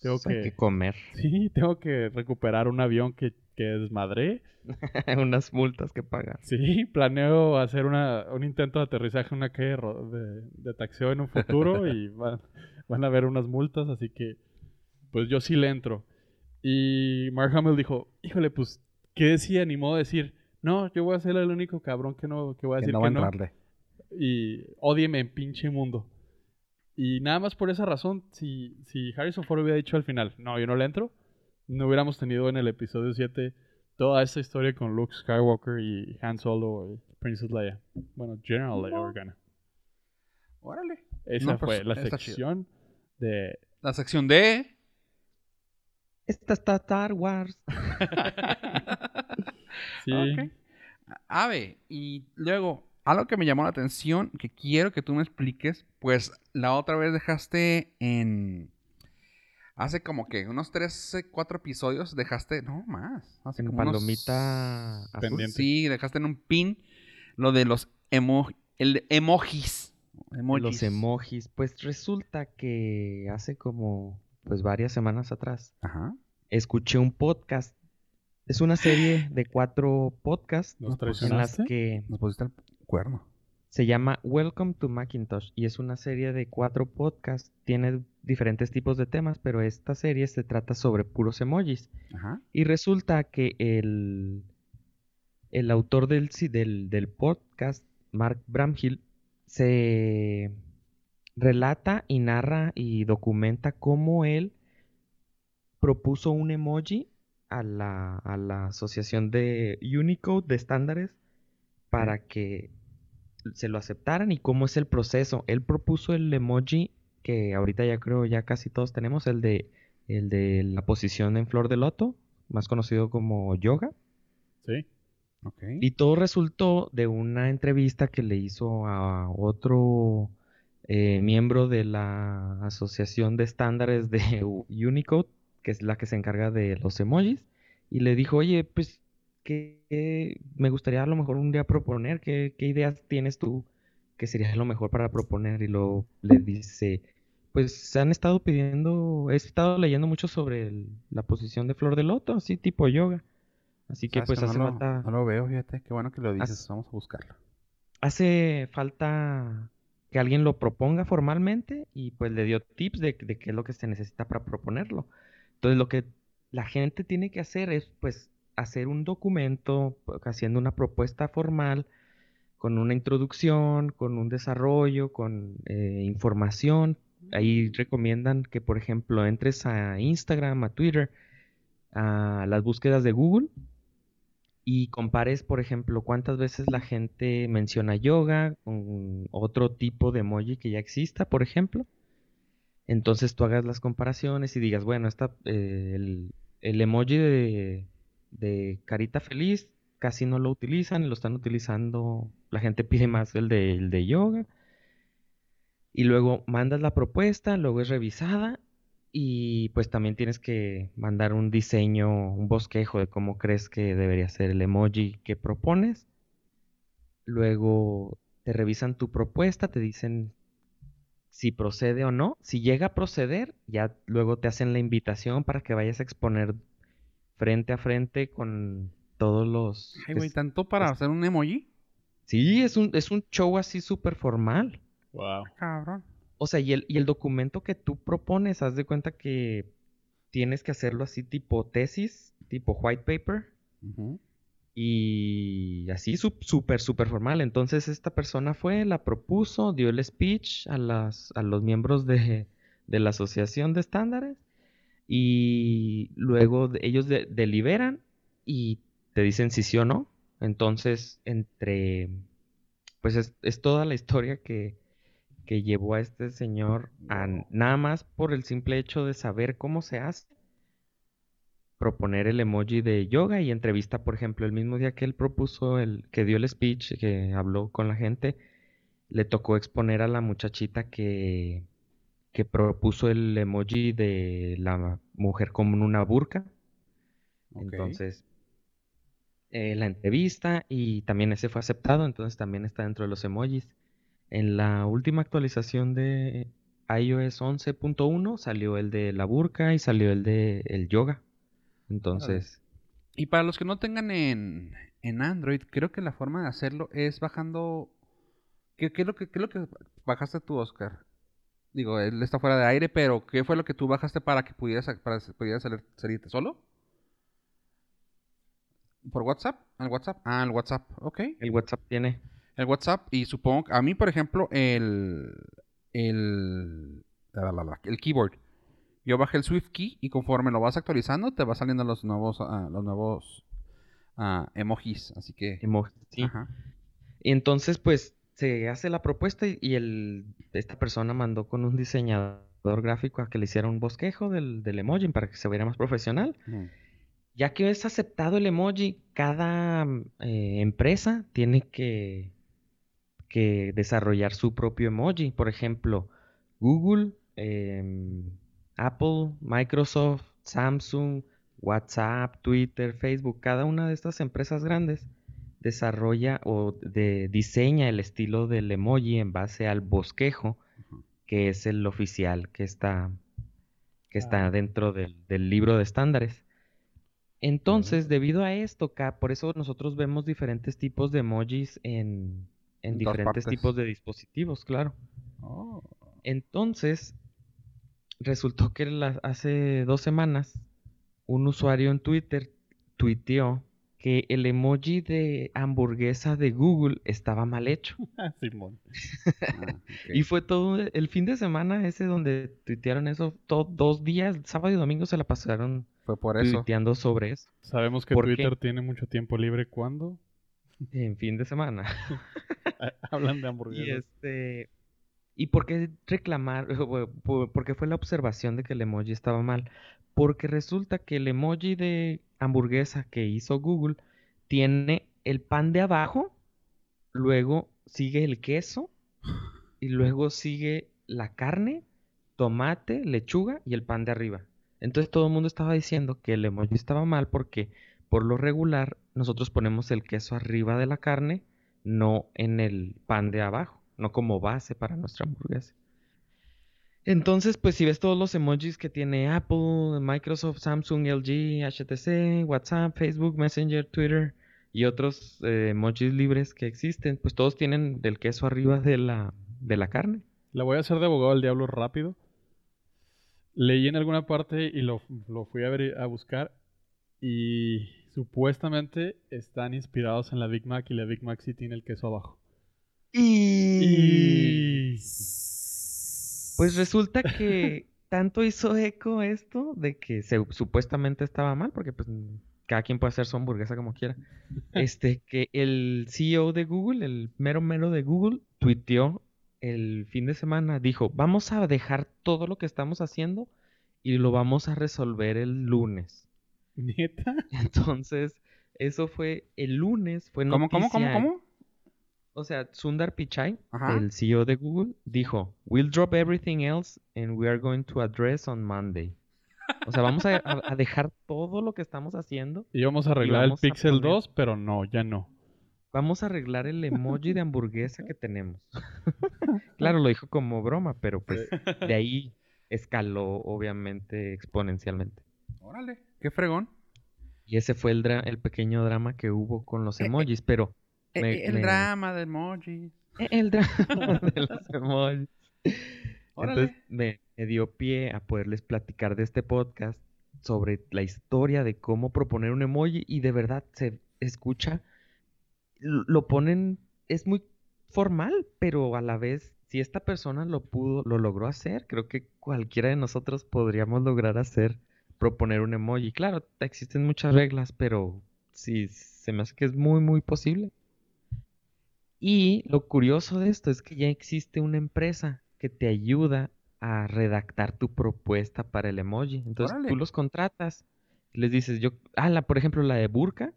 tengo Pues que, que comer. sí, tengo que recuperar un avión que, que desmadré. Unas multas que pagar. Sí, planeo hacer una, un intento de aterrizaje en una calle ro- de, de taxeo en un futuro y van, van a haber unas multas, así que pues yo sí le entro. Y Mark Hamill dijo, híjole, pues, ¿qué si animó a decir? No, yo voy a ser el único cabrón que no, que voy a Que decir no que va a no. entrarle. Y ódieme en pinche mundo. Y nada más por esa razón, si, si Harrison Ford hubiera dicho al final, no, yo no le entro, no hubiéramos tenido en el episodio 7 toda esta historia con Luke Skywalker y Han Solo y Princess Leia. Bueno, General Leia Organa. Órale. Esa No, pues, fue la sección de... La sección de. Esta está Star Wars. Sí, Ok. Ave, y luego, algo que me llamó la atención, que quiero que tú me expliques, pues la otra vez dejaste en... Hace como que unos 3, 4 episodios dejaste, no más, hace En como palomita. Pendiente. Sí, dejaste en un pin lo de los emo... el emojis. Emojis. Los emojis. Pues resulta que hace como pues varias semanas atrás Ajá. escuché un podcast. Es una serie de cuatro podcasts ¿Nos No, pues, en las que Nos pusiste el cuerno. se llama Welcome to Macintosh y es una serie de cuatro podcasts. Tiene diferentes tipos de temas, pero esta serie se trata sobre puros emojis. Ajá. Y resulta que el, el autor del, del, del podcast, Mark Bramhill, se relata y narra y documenta cómo él propuso un emoji a la, a la asociación de Unicode de estándares para que se lo aceptaran y cómo es el proceso. Él propuso el emoji que ahorita ya creo ya casi todos tenemos, el de, el de la posición en flor de loto, más conocido como yoga. Sí. Ok. Y todo resultó de una entrevista que le hizo a otro eh, miembro de la Asociación de Estándares de Unicode, que es la que se encarga de los emojis, y le dijo, oye, pues, ¿qué, qué me gustaría a lo mejor un día proponer? ¿Qué, qué ideas tienes tú que sería lo mejor para proponer? Y luego le dice, pues, se han estado pidiendo, he estado leyendo mucho sobre el- la posición de flor de loto, así tipo yoga. Así que ¿Sabes pues que hace no, falta lo, no lo veo, fíjate. Qué bueno que lo dices. Vamos a buscarlo. hace falta que alguien lo proponga formalmente y pues le dio tips de, de qué es lo que se necesita para proponerlo. Entonces lo que la gente tiene que hacer es pues hacer un documento haciendo una propuesta formal con una introducción, con un desarrollo, con eh, información. Ahí recomiendan que por ejemplo entres a Instagram, a Twitter, a las búsquedas de Google y compares, por ejemplo, cuántas veces la gente menciona yoga con otro tipo de emoji que ya exista, por ejemplo. Entonces tú hagas las comparaciones y digas, bueno, esta, eh, el, el emoji de, de carita feliz casi no lo utilizan, lo están utilizando, la gente pide más el de, el de yoga. Y luego mandas la propuesta, luego es revisada y pues también tienes que mandar un diseño, un bosquejo de cómo crees que debería ser el emoji que propones. Luego te revisan tu propuesta, te dicen si procede o no. Si llega a proceder, ya luego te hacen la invitación para que vayas a exponer frente a frente con todos los... Ay, güey, ¿tanto para es- hacer un emoji? Sí, es un, es un show así súper formal. Wow. Cabrón. O sea, y el, y el documento que tú propones, haz de cuenta que tienes que hacerlo así tipo tesis, tipo white paper, y así súper, súper formal. Entonces esta persona fue, la propuso, dio el speech a, las, a los miembros de, de la asociación de estándares, y luego ellos de- deliberan y te dicen si sí o no. Entonces, entre, pues es, es toda la historia que, que llevó a este señor a nada más por el simple hecho de saber cómo se hace, proponer el emoji de yoga y entrevista, por ejemplo, el mismo día que él propuso, el que dio el speech, que habló con la gente, le tocó exponer a la muchachita que, que propuso el emoji de la mujer con una burka. Entonces, eh, la entrevista y también ese fue aceptado, entonces también está dentro de los emojis. En la última actualización de iOS 11.1 salió el de la burka y salió el de el yoga. Entonces, Y para los que no tengan en, en Android, creo que la forma de hacerlo es bajando. ¿Qué, qué es lo que, qué es lo que bajaste tú, Oscar? Digo, él está fuera de aire, pero ¿qué fue lo que tú bajaste para que pudieras, para que pudieras salir- salirte solo? ¿Por WhatsApp? ¿El WhatsApp? Ah, el WhatsApp, ok. el WhatsApp tiene El WhatsApp, y supongo, que- a mí, por ejemplo, el. El. la, la, la, el keyboard. Yo bajé el Swift Key y conforme lo vas actualizando, te va saliendo los nuevos, ah, los nuevos ah, emojis. Así que. emoji, sí. Ajá. Y entonces, pues, se hace la propuesta y, y el, esta persona mandó con un diseñador gráfico a que le hiciera un bosquejo del, del emoji para que se viera más profesional. Ujú. Ya que es aceptado el emoji, cada mm, eh, empresa tiene que, que desarrollar su propio emoji. Por ejemplo, Google, em, Apple, Microsoft, Samsung, WhatsApp, Twitter, Facebook, cada una de estas empresas grandes desarrolla o de- diseña el estilo del emoji en base al bosquejo, que es el oficial que está, que está Ah. dentro del, del libro de estándares. Entonces, debido a esto, por eso nosotros vemos diferentes tipos de emojis en, en En todas diferentes tipos de dispositivos, claro. Oh. Entonces, resultó que la- hace dos semanas un usuario en Twitter tuiteó que el emoji de hamburguesa de Google estaba mal hecho. Simón. Ah, ok. Y fue todo el fin de semana ese donde tuitearon eso, to- dos días, sábado y domingo se la pasaron Fue por eso. tuiteando sobre eso, Sabemos que. Twitter tiene mucho tiempo libre cuando en fin de semana. hablan de Y hamburguesas. este. ¿Y por qué reclamar? Por- por- Porque fue la observación de que el emoji estaba mal. Porque resulta que el emoji de hamburguesa que hizo Google tiene el pan de abajo, luego sigue el queso y luego sigue la carne, tomate, lechuga y el pan de arriba. Entonces todo el mundo estaba diciendo que el emoji estaba mal porque por lo regular nosotros ponemos el queso arriba de la carne no en el pan de abajo, no como base para nuestra hamburguesa. Entonces, pues si ves todos los emojis que tiene Apple, Microsoft, Samsung, LG, HTC, WhatsApp, Facebook, Messenger, Twitter y otros eh, emojis libres que existen, pues todos tienen el queso arriba de la, de la carne. La voy a hacer de abogado del diablo rápido. Leí en alguna parte y lo, lo fui a ver a buscar y supuestamente están inspirados en la Big Mac y la Big Mac sí tiene el queso abajo. Y... Pues resulta que tanto hizo eco esto de que se, supuestamente estaba mal, porque pues cada quien puede hacer su hamburguesa como quiera. Este, que el CEO de Google, el mero mero de Google, tuiteó el fin de semana, dijo, vamos a dejar todo lo que estamos haciendo y lo vamos a resolver el lunes. ¿Neta? Entonces, Eso fue el lunes, fue ¿Cómo, cómo, cómo, cómo? O sea, Sundar Pichai, Ajá. el CEO de Google, dijo, We'll drop everything else and we are going to address on Monday. O sea, vamos a, dejar todo lo que estamos haciendo. Íbamos a arreglar el vamos Pixel poner- 2, pero no, ya no. Vamos a arreglar el emoji de hamburguesa que tenemos. claro, lo dijo como broma, pero pues de ahí escaló obviamente exponencialmente. Órale, qué fregón. Y ese fue el, dra- el pequeño drama que hubo con los Eh, eh, emojis, pero Me- eh, el me- drama de emoji. eh, el drama de los emojis. Órale. Entonces me, me dio pie a poderles platicar de este podcast sobre la historia de cómo proponer un emoji y de verdad se escucha, lo lo ponen, es muy formal, pero a la vez, si esta persona lo pudo, lo logró hacer, creo que cualquiera de nosotros podríamos lograr hacer, proponer un emoji. Claro, existen muchas reglas, pero sí, se me hace que es muy, muy posible. Y lo curioso de esto es que ya existe una empresa que te ayuda a redactar tu propuesta para el emoji. Entonces Órale. tú los contratas, les dices, yo, ah, la, por ejemplo, la de Burka,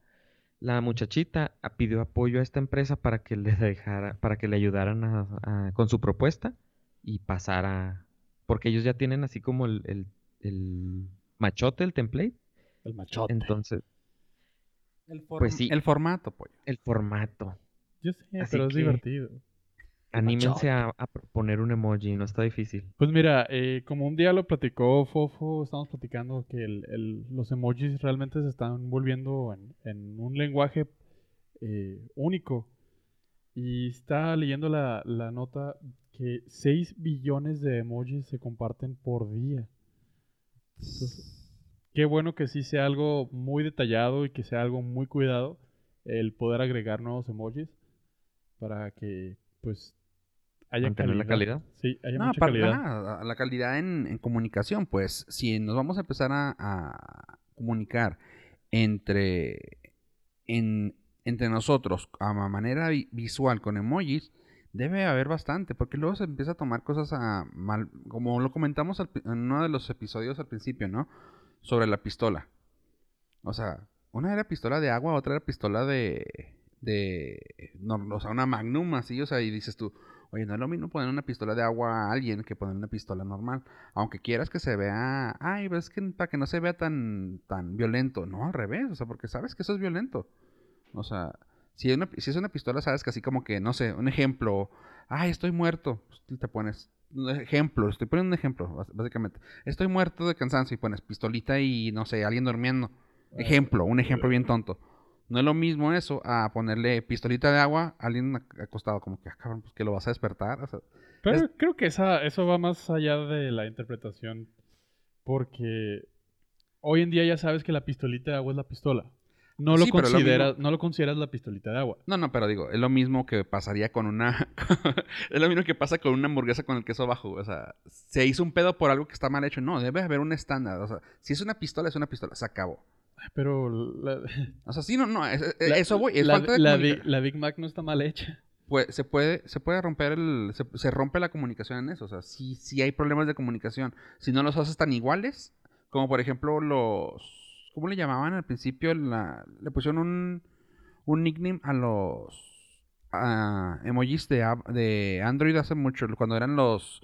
la muchachita pidió apoyo a esta empresa para que le dejara, para que le ayudaran a- a- con su propuesta y pasara, porque ellos ya tienen así como el, el- el machote, el template. El machote. Entonces, El, Pues sí. el formato, pollo. el formato. Yo sé, Así pero es divertido. Anímense a, a proponer un emoji, no está difícil. Pues mira, eh, como un día lo platicó Fofo, estamos platicando que el- el- los emojis realmente se están volviendo en, en un lenguaje eh, único. Y está leyendo la, la nota que 6 billones de emojis se comparten por día. Entonces, qué bueno que sí sea algo muy detallado y que sea algo muy cuidado el poder agregar nuevos emojis para que pues haya Mantener la calidad. Sí, haya No, mucha para calidad. nada, la calidad en, en comunicación, pues si nos vamos a empezar a, a comunicar entre, en- entre nosotros a ma- manera vi- visual con emojis, debe haber bastante, porque luego se empieza a tomar cosas a mal, como lo comentamos al en uno de los episodios al principio, ¿no? Sobre la pistola. O sea, una era pistola de agua, otra era pistola de, de, no, o sea, una magnum así, o sea, y dices tú, Oye, no es lo mismo poner una pistola de agua a alguien que poner una pistola normal. Aunque quieras que se vea, ay, pero es que para que no se vea tan, tan violento. No, al revés, o sea, porque sabes que eso es violento. O sea, si es una, si es una pistola, sabes que así como que, no sé, un ejemplo, ay, estoy muerto, pues, te pones, un ejemplo, estoy poniendo un ejemplo, bás- básicamente. Estoy muerto de cansancio y pones pistolita y, no sé, alguien durmiendo. Ejemplo, un ejemplo bien tonto. No es lo mismo eso a ponerle pistolita de agua a alguien ac- acostado, como que, ah, cabrón, pues que lo vas a despertar. O sea, Pero Es- creo que esa, eso va más allá de la interpretación. Porque hoy en día ya sabes que la pistolita de agua es la pistola. No lo Sí, pero lo consideras, no lo consideras la pistolita de agua. No, no, pero digo, es lo mismo que pasaría con una. es lo mismo que pasa con una hamburguesa con el queso bajo. O sea, se hizo un pedo por algo que está mal hecho. No, debe haber un estándar. O sea, si es una pistola, es una pistola. Se acabó. Pero la, O sea, sí, no, no. es- es- la- eso voy. Es la, falta de la Big, la Big Mac no está mal hecha. Pues, se puede, se puede romper el. Se, se rompe la comunicación en eso. O sea, sí, sí hay problemas de comunicación. Si no los haces tan iguales, como por ejemplo los. ¿Cómo le llamaban al principio? La- le pusieron un, un nickname a los emojis de, de Android hace mucho, cuando eran los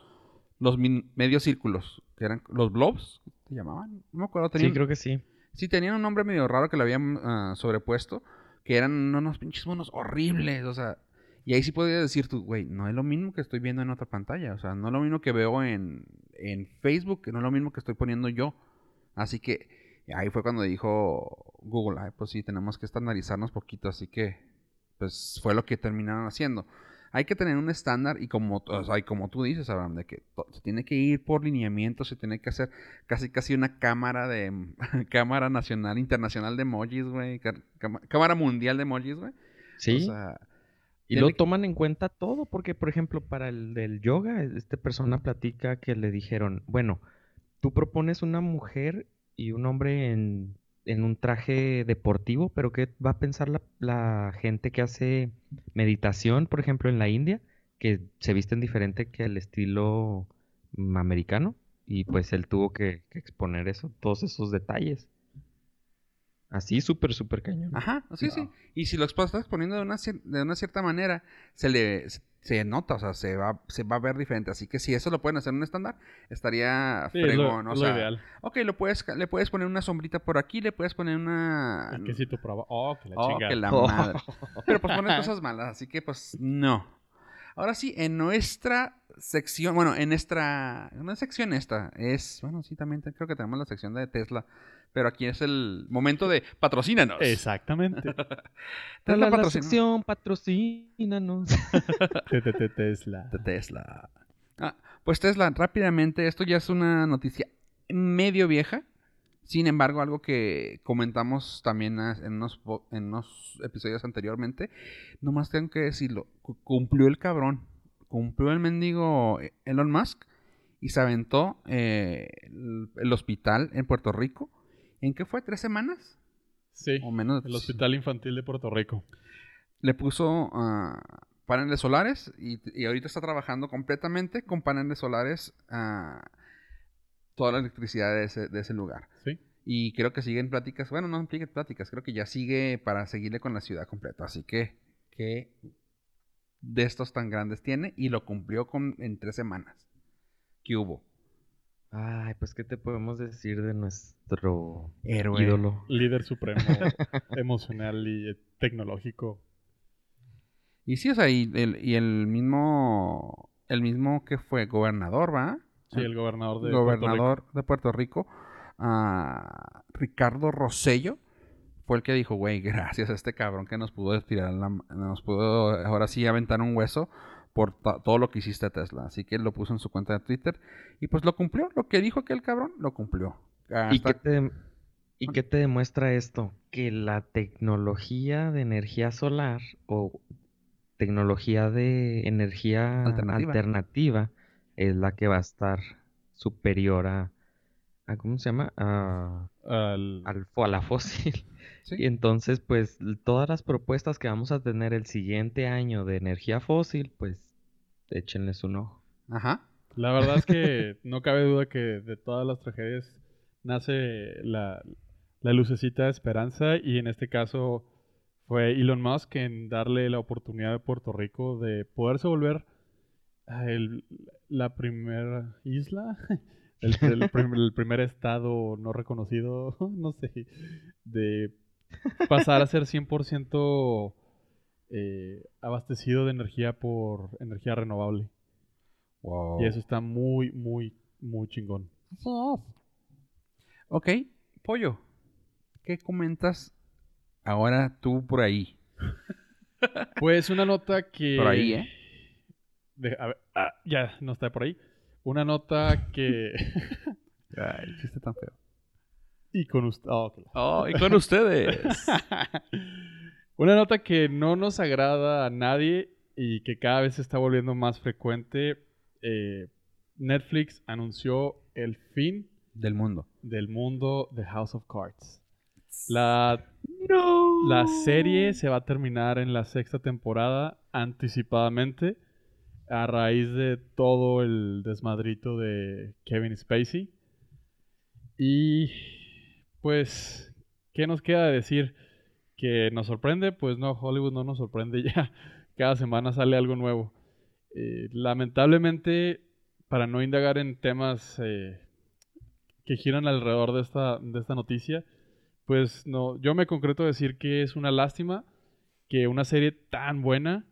los medios círculos, que eran los blobs, ¿se llamaban? No me acuerdo. Sí, Tenían, creo que sí. Sí, tenían un nombre medio raro que le habían ah, sobrepuesto, que eran unos pinches monos horribles, o sea, y ahí sí podías decir tú, güey, no es lo mismo que estoy viendo en otra pantalla, o sea, no es lo mismo que veo en, en Facebook, no es lo mismo que estoy poniendo yo. Así que ahí fue cuando dijo Google, ay, pues sí, tenemos que estandarizarnos poquito, así que, pues fue lo que terminaron haciendo. Hay que tener un estándar y como, o sea, y como tú dices, Abraham, de que se tiene que ir por lineamientos, se tiene que hacer casi casi una cámara de cámara nacional, internacional de emojis, güey, cámara mundial de emojis, güey. Sí. O sea, Y lo que- toman en cuenta todo, porque por ejemplo, para el del yoga, esta persona platica que le dijeron, bueno, tú propones una mujer y un hombre en, en un traje deportivo, pero ¿qué va a pensar la, la gente que hace meditación, por ejemplo, en la India, que se visten diferente que el estilo mm, americano? Y pues él tuvo que, que exponer eso, todos esos detalles. Así, súper, súper cañón. Ajá, sí, sí. Y si lo estás exponiendo de una, de una cierta manera, se le se, nota, o sea, se va, se va a ver diferente. Así que si eso lo pueden hacer en un estándar, estaría Sí, es lo, fregón. o lo sea, ideal. ok, lo puedes, le puedes poner una sombrita por aquí, le puedes poner una... El quesito por abajo. Oh, que la Oh, chingada. que la madre. Pero pues pones cosas malas, así que pues no. Ahora sí, en nuestra sección, bueno, en nuestra, no es sección esta, es, bueno, sí, también te- creo que tenemos la sección de Tesla, pero aquí es el momento de patrocínanos. Exactamente. Tesla la, la patrocina- sección, patrocínanos. Tesla. Tesla. Ah, pues Tesla, rápidamente, esto ya es una noticia medio vieja. Sin embargo, algo que comentamos también en unos, po- en unos episodios anteriormente, nomás tengo que decirlo, cu- cumplió el cabrón, cumplió el mendigo Elon Musk y se aventó eh, el, el hospital en Puerto Rico. ¿En qué fue? ¿Tres semanas? Sí. O menos. El Hospital Infantil de Puerto Rico. le puso ah, paneles solares y, y ahorita está trabajando completamente con paneles solares ah, toda la electricidad de ese, de ese lugar. Sí. Y creo que siguen pláticas, bueno, no siguen pláticas, creo que ya sigue para seguirle con la ciudad completa. Así que, que de estos tan grandes tiene y lo cumplió con, en tres semanas. ¿Qué hubo? Ay, pues, ¿qué te podemos decir de nuestro Héroe. ídolo? Líder supremo emocional y eh, tecnológico. Y sí, o sea, y el, y el mismo, el mismo que fue gobernador, ¿va? Sí, el gobernador de Puerto Rico. gobernador de Puerto Rico, ah, Ricardo Rosello, fue el que dijo, güey, gracias a este cabrón que nos pudo tirar la, nos pudo ahora sí aventar un hueso por to- todo lo que hiciste a Tesla. Así que lo puso en su cuenta de Twitter y pues lo cumplió, lo que dijo aquel cabrón, lo cumplió. ¿Y qué, te, ¿Y qué te demuestra esto? Que la tecnología de energía solar o tecnología de energía Alternativa. alternativa, es la que va a estar superior a, a ¿cómo se llama? A, Al- al a la fósil. Sí. Y entonces, pues, todas las propuestas que vamos a tener el siguiente año de energía fósil, pues, échenles un ojo. Ajá. La verdad es que no cabe duda que de todas las tragedias nace la, la lucecita de esperanza y en este caso fue Elon Musk en darle la oportunidad a Puerto Rico de poderse volver a el- la primera isla, el, el prim- el primer estado no reconocido, no sé, de pasar a ser 100% eh, abastecido de energía por energía renovable. Wow. Y eso está muy, muy, muy chingón. Ok, pollo. ¿Qué comentas ahora tú por ahí? Pues una nota que... Por ahí, ¿eh? De- a ver, ah, ya, no está por ahí. Una nota que... Ay, el chiste tan feo. y con usted... Oh, y con ustedes. Una nota que no nos agrada a nadie y que cada vez se está volviendo más frecuente. eh, Netflix anunció el fin Del mundo. del mundo de House of Cards. La, la serie se va a terminar en la sexta temporada anticipadamente a raíz de todo el desmadrito de Kevin Spacey. Y pues, ¿qué nos queda de decir? ¿Que nos sorprende? Pues no, Hollywood no nos sorprende ya. Cada semana sale algo nuevo. Eh, lamentablemente, para no indagar en temas eh, que giran alrededor de esta, de esta noticia, pues no, yo me concreto decir que es una lástima que una serie tan buena,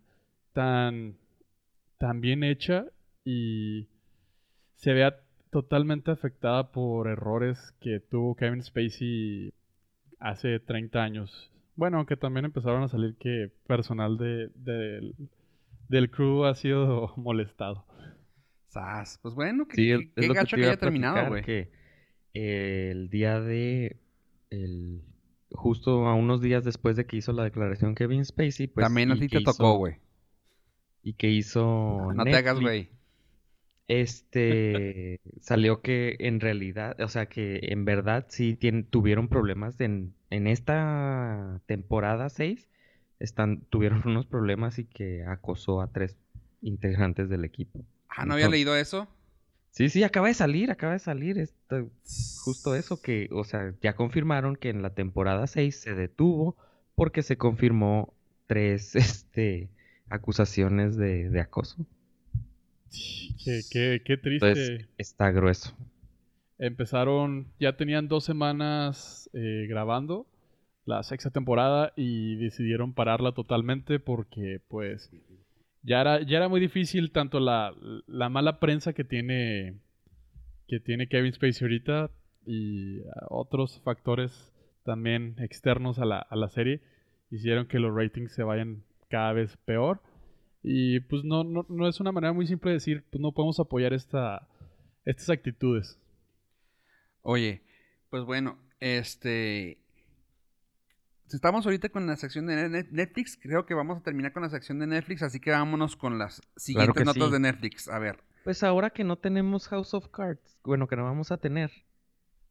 tan, tan bien hecha y se vea totalmente afectada por errores que tuvo Kevin Spacey hace 30 años. Bueno, aunque también empezaron a salir que personal de, del- del crew ha sido molestado. Sas. Pues bueno, qué, Sí, que gacho te que, iba haya terminado, güey. que eh, el día de el justo a unos días después de que hizo la declaración Kevin Spacey, pues También a ti que te tocó, güey. Y que hizo No te hagas, güey. Este salió que en realidad, o sea que en verdad sí tien- tuvieron problemas en, en esta temporada 6 están, tuvieron unos problemas y que acosó a tres integrantes del equipo. Ah, ¿no había Entonces- leído eso? Sí, sí, acaba de salir, acaba de salir. Esto, justo eso que, o sea, ya confirmaron que en la temporada 6 se detuvo porque se confirmó tres este, acusaciones de, de acoso. Qué, qué- qué triste. Entonces, está grueso. Empezaron, ya tenían dos semanas eh, grabando la sexta temporada y decidieron pararla totalmente porque pues ya era, ya era muy difícil tanto la, la mala prensa que tiene, que tiene Kevin Spacey ahorita y otros factores también externos a la, a la serie hicieron que los ratings se vayan cada vez peor. Y pues no, no, no es una manera muy simple de decir, pues no podemos apoyar esta, estas actitudes. Oye, pues bueno, este. Estamos ahorita con la sección de Net- Netflix. Creo que vamos a terminar con la sección de Netflix, así que vámonos con las siguientes notas sí. de Netflix. A ver. Pues ahora que no tenemos House of Cards, bueno, que no vamos a tener,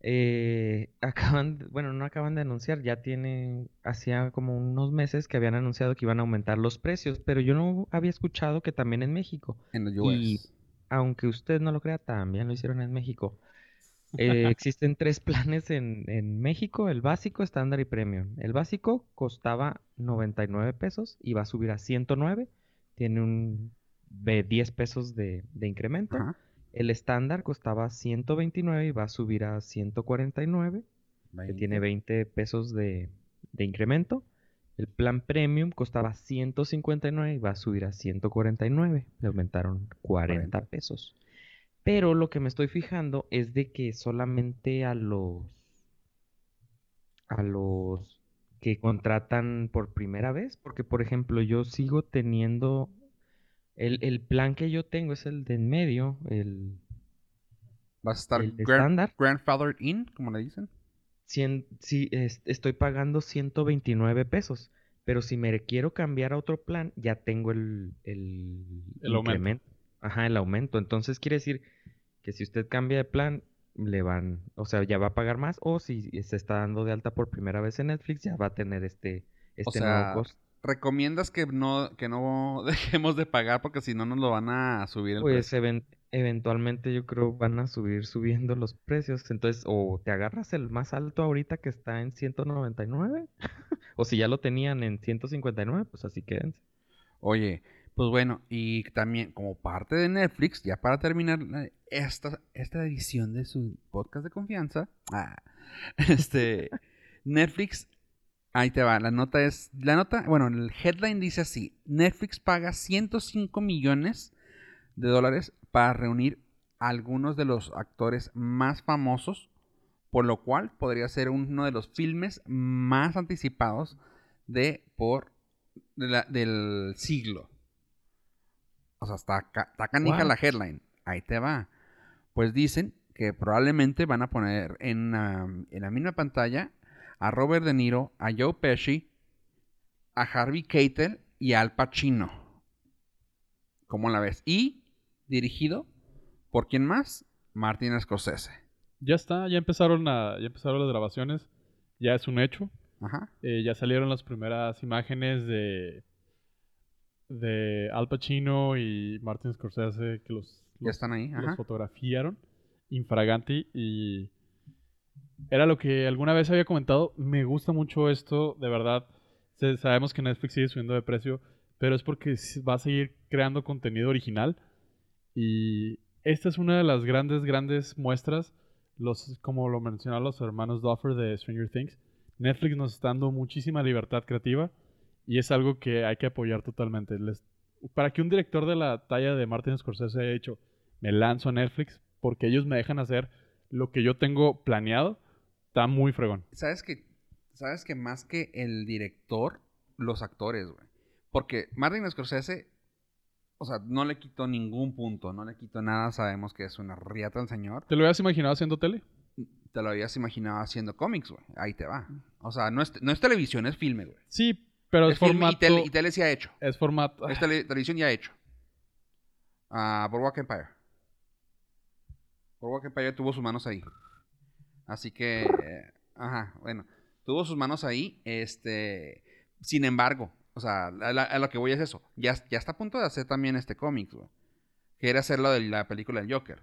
eh, acaban, de- bueno, no acaban de anunciar, ya tienen, hacía como unos meses que habían anunciado que iban a aumentar los precios, pero yo no había escuchado que también en México, En los US. Y- aunque usted no lo crea, también lo hicieron en México. Eh, existen tres planes en, en México, el básico, estándar y premium. El básico costaba 99 pesos y va a subir a 109, tiene un de 10 pesos de, de incremento. Ajá. El estándar costaba 129 y va a subir a 149, que tiene 20 pesos de, de incremento. El plan premium costaba 159 y va a subir a 149. Le aumentaron 40 40. pesos. Pero lo que me estoy fijando es de que solamente a los a los que contratan por primera vez, porque por ejemplo yo sigo teniendo el, el plan que yo tengo es el de en medio, el, Vas a estar el gran- estándar. grandfathered in, como le dicen. cien- sí, es- estoy pagando 129 pesos. Pero si me quiero cambiar a otro plan, ya tengo el, el, El aumento. incremento. Ajá, el aumento. Entonces quiere decir que si usted cambia de plan, le van, o sea, ya va a pagar más. O si se está dando de alta por primera vez en Netflix, ya va a tener este, este sea, nuevo costo. ¿Recomiendas que no, que no dejemos de pagar porque si no nos lo van a subir el Pues precio? eventualmente yo creo van a subir subiendo los precios. Entonces, o te agarras el más alto ahorita que está en 199, o si ya lo tenían en 159, pues así quédense. Oye, pues bueno, y también como parte de Netflix, ya para terminar eh, esta, esta edición de su podcast de confianza, ah, este, Netflix, ahí te va, la nota es, la nota, bueno, el headline dice así, Netflix paga 105 millones de dólares para reunir a algunos de los actores más famosos, por lo cual podría ser uno de los filmes más anticipados de por de la- del siglo. O sea, está, está canija la headline. Ahí te va. Pues dicen que probablemente van a poner en, um, en la misma pantalla a Robert De Niro, a Joe Pesci, a Harvey Keitel y a Al Pacino. ¿Cómo la ves? Y dirigido por quién más? Martin Scorsese. Ya está, ya empezaron, a, ya empezaron las grabaciones, ya es un hecho. Ajá. Eh, ya salieron las primeras imágenes de, de Al Pacino y Martin Scorsese que los, Ya los- están ahí. los Ajá. fotografiaron infraganti y era lo que alguna vez había comentado. Me gusta mucho esto, de verdad. Sabemos que Netflix sigue subiendo de precio, pero es porque va a seguir creando contenido original y esta es una de las grandes, grandes muestras, los, como lo mencionaron los hermanos Duffer de Stranger Things. Netflix nos está dando muchísima libertad creativa y es algo que hay que apoyar totalmente. Para que un director de la talla de Martin Scorsese haya dicho, me lanzo a Netflix porque ellos me dejan hacer lo que yo tengo planeado, está muy fregón. ¿Sabes que, ¿Sabes que más que el director, los actores, güey? Porque Martin Scorsese, o sea, no le quitó ningún punto, no le quitó nada. Sabemos que es una riata el señor. ¿Te lo habías imaginado haciendo tele? Te lo habías imaginado haciendo cómics, güey. Ahí te va. O sea, no es, no es televisión, es filme, güey. Sí, pero es, formato. y tele, y tele sí ha hecho. Es formato. Es tele- televisión ya ha hecho. Ah, Boardwalk Empire. Boardwalk Empire tuvo sus manos ahí. Así que, ajá, bueno, tuvo sus manos ahí. Este, sin embargo, o sea, a, la- a lo que voy es eso. Ya, ya está a punto de hacer también este cómics, güey. Quiere hacer lo de la película del Joker.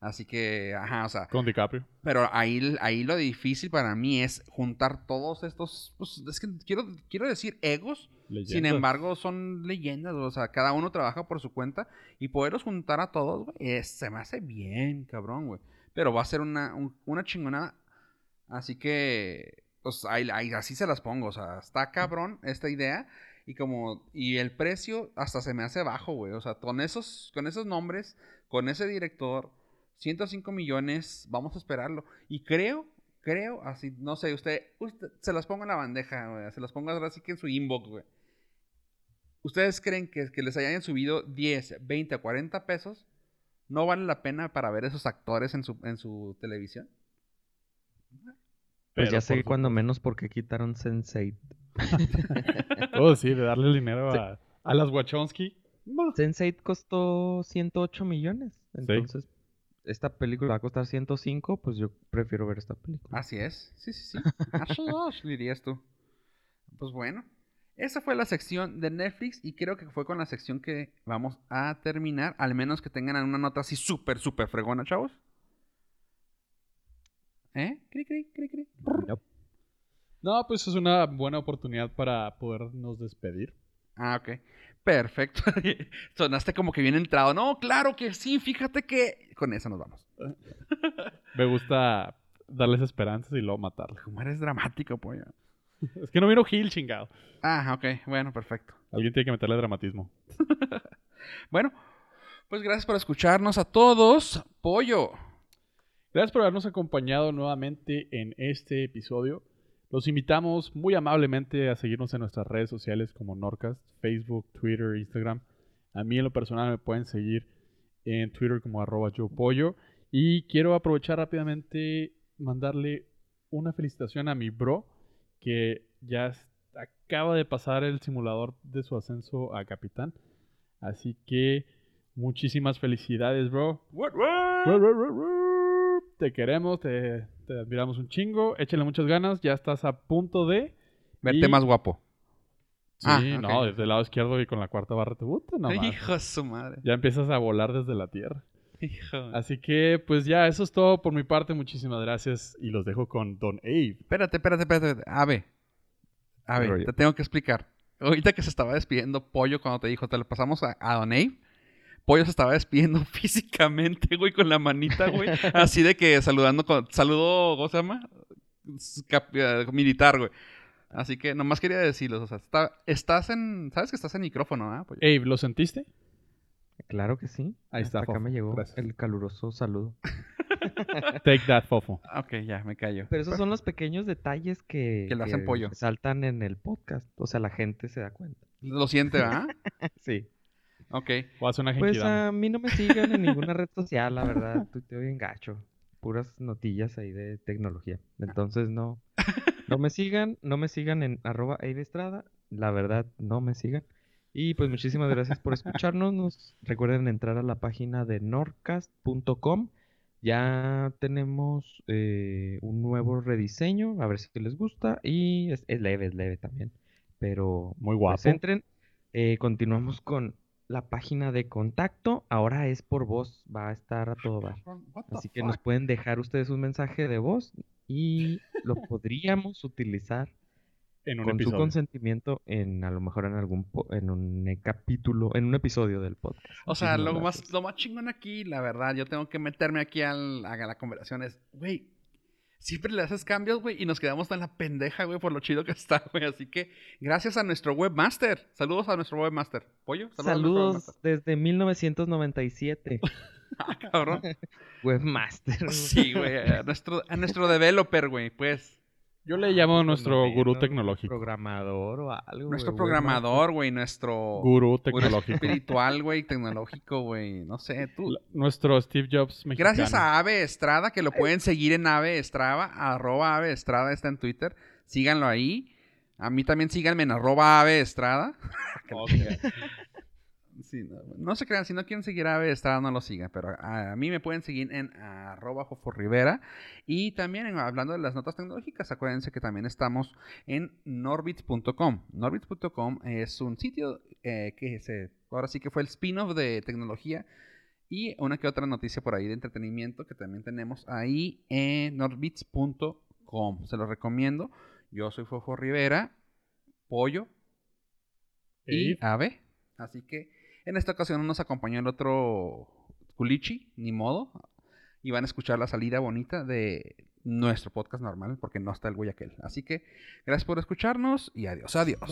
Así que, ajá, o sea, Con DiCaprio. pero ahí, ahí lo difícil para mí es juntar todos estos, pues es que quiero, quiero decir egos, sin embargo son leyendas, o sea, cada uno trabaja por su cuenta y poderlos juntar a todos, güey, se me hace bien, cabrón, güey. Pero va a ser una, un- una chingonada, así que, pues así se las pongo, o sea, está cabrón esta idea y como, y el precio hasta se me hace bajo, güey, o sea, con esos, con esos nombres, con ese director, 105 millones, vamos a esperarlo. Y creo, creo, así, no sé, usted, usted se las pongo en la bandeja, güey, se las pongo ahora sí que en su inbox, güey. ¿Ustedes creen que, que les hayan subido 10, 20, 40 pesos? ¿No vale la pena para ver esos actores en su, en su televisión? Pues Pero ya sé cuando menos porque quitaron Sense8. Oh, sí, de darle el dinero a, a las Wachowski. Sense8 costó 108 millones. Entonces, esta película va a costar 105, pues yo prefiero ver esta película. Así es. Sí, sí, sí. Dirías tú. Pues bueno. Esa fue la sección de Netflix y creo que fue con la sección que vamos a terminar. Al menos que tengan una nota así súper, súper fregona, chavos. ¿Eh? Cri, cri, cri, cri. No, pues es una buena oportunidad para podernos despedir. Ah, ok. Perfecto. Sonaste como que bien entrado. No, claro que sí. Fíjate que... Con eso nos vamos. Me gusta darles esperanzas y luego matarlas. Como eres dramático, pollo. Es que no miro Gil, chingado. Ah, ok. Bueno, perfecto. Alguien tiene que meterle dramatismo. Bueno, pues gracias por escucharnos a todos. Pollo. Gracias por habernos acompañado nuevamente en este episodio. Los invitamos muy amablemente a seguirnos en nuestras redes sociales como Norcast, Facebook, Twitter, Instagram. A mí en lo personal me pueden seguir en Twitter como arroba yo pollo. Y quiero aprovechar rápidamente mandarle una felicitación a mi bro que ya acaba de pasar el simulador de su ascenso a capitán. Así que muchísimas felicidades, bro. Te queremos, te, te admiramos un chingo. Échale muchas ganas. Ya estás a punto de. Verte Y- más guapo. Sí, Ah, no, desde el lado izquierdo y con la cuarta barra te puta, no. Hijo de su madre. Ya empiezas a volar desde la tierra. Hijo. Así que, pues ya, eso es todo por mi parte. Muchísimas gracias. Y los dejo con Don Abe. Espérate, espérate, espérate. Ave. Ave, te tengo que explicar. Ahorita que se estaba despidiendo Pollo cuando te dijo, te lo pasamos a, a Don Abe. Pollo se estaba despidiendo físicamente, güey, con la manita, güey. Así de que saludando con... Saludo, ¿cómo se llama? Cap- eh, militar, güey. Así que nomás quería decirlos, o sea, está- estás en... ¿Sabes que estás en micrófono, ah? Pollo? Abe, ¿lo sentiste? Claro que sí. Ahí está, Hasta acá me llegó Gracias. el caluroso saludo. Take that, Fofo. Ok, ya, me callo. Pero esos son los pequeños detalles que, Que lo hacen pollo. saltan en el podcast. O sea, la gente se da cuenta. Lo siente, ¿verdad? Sí. ok. O hace una Pues a mí no me sigan en ninguna red social, la verdad. Tuiteo bien gacho. Puras notillas ahí de tecnología. Entonces no. No me sigan, no me sigan en arroba Estrada. La verdad, no me sigan. Y pues muchísimas gracias por escucharnos. Nos recuerden entrar a la página de norcast.com. Ya tenemos eh, un nuevo rediseño, a ver si les gusta. Y es, es leve, es leve también. Pero Muy pues guapo. entren. Eh, continuamos con la página de contacto. Ahora es por voz, va a estar a todo the Así que nos pueden dejar ustedes un mensaje de voz y lo podríamos utilizar En un con su episodio. consentimiento en a lo mejor en algún po- en un eh, capítulo, en un episodio del podcast. O sea, Muchísimas lo más, lo más chingón aquí, la verdad, yo tengo que meterme aquí al- a la conversación es, güey, siempre le haces cambios, güey, y nos quedamos tan la pendeja, güey, por lo chido que está, güey. Así que, gracias a nuestro webmaster. Saludos a nuestro webmaster. Pollo, saludos. a nuestro Saludos desde 1997. webmaster. Ah, cabrón. Webmaster. Sí, güey, a nuestro, a nuestro developer, güey, pues. Yo le llamo nuestro Noveno, gurú tecnológico. Programador o algo. Nuestro programador, güey, nuestro... Gurú gurú tecnológico. espiritual, güey, tecnológico, güey. No sé, tú. La- Nuestro Steve Jobs mexicano. Gracias a Ave Estrada, que lo pueden seguir en Ave Estrada, arroba Ave Estrada está en Twitter. Síganlo ahí. A mí también síganme en arroba Ave Estrada. Ok. Sí, no, no se crean, si no quieren seguir a Ave Estrada, no lo sigan. Pero a, a mí me pueden seguir en arroba Jofo Rivera. Y también en- hablando de las notas tecnológicas, acuérdense que también estamos en norbits.com. Norbits.com es un sitio eh, que se, ahora sí que fue el spin-off de tecnología Y una que otra noticia por ahí de entretenimiento que también tenemos ahí en nordbeats.com. Se los recomiendo. Yo soy Fofo Rivera, Pollo y. Ave. Así que en esta ocasión nos acompañó el otro Culichi, ni modo. Y van a escuchar la salida bonita de nuestro podcast normal, porque no está el güey aquel. Así que gracias por escucharnos y adiós, adiós.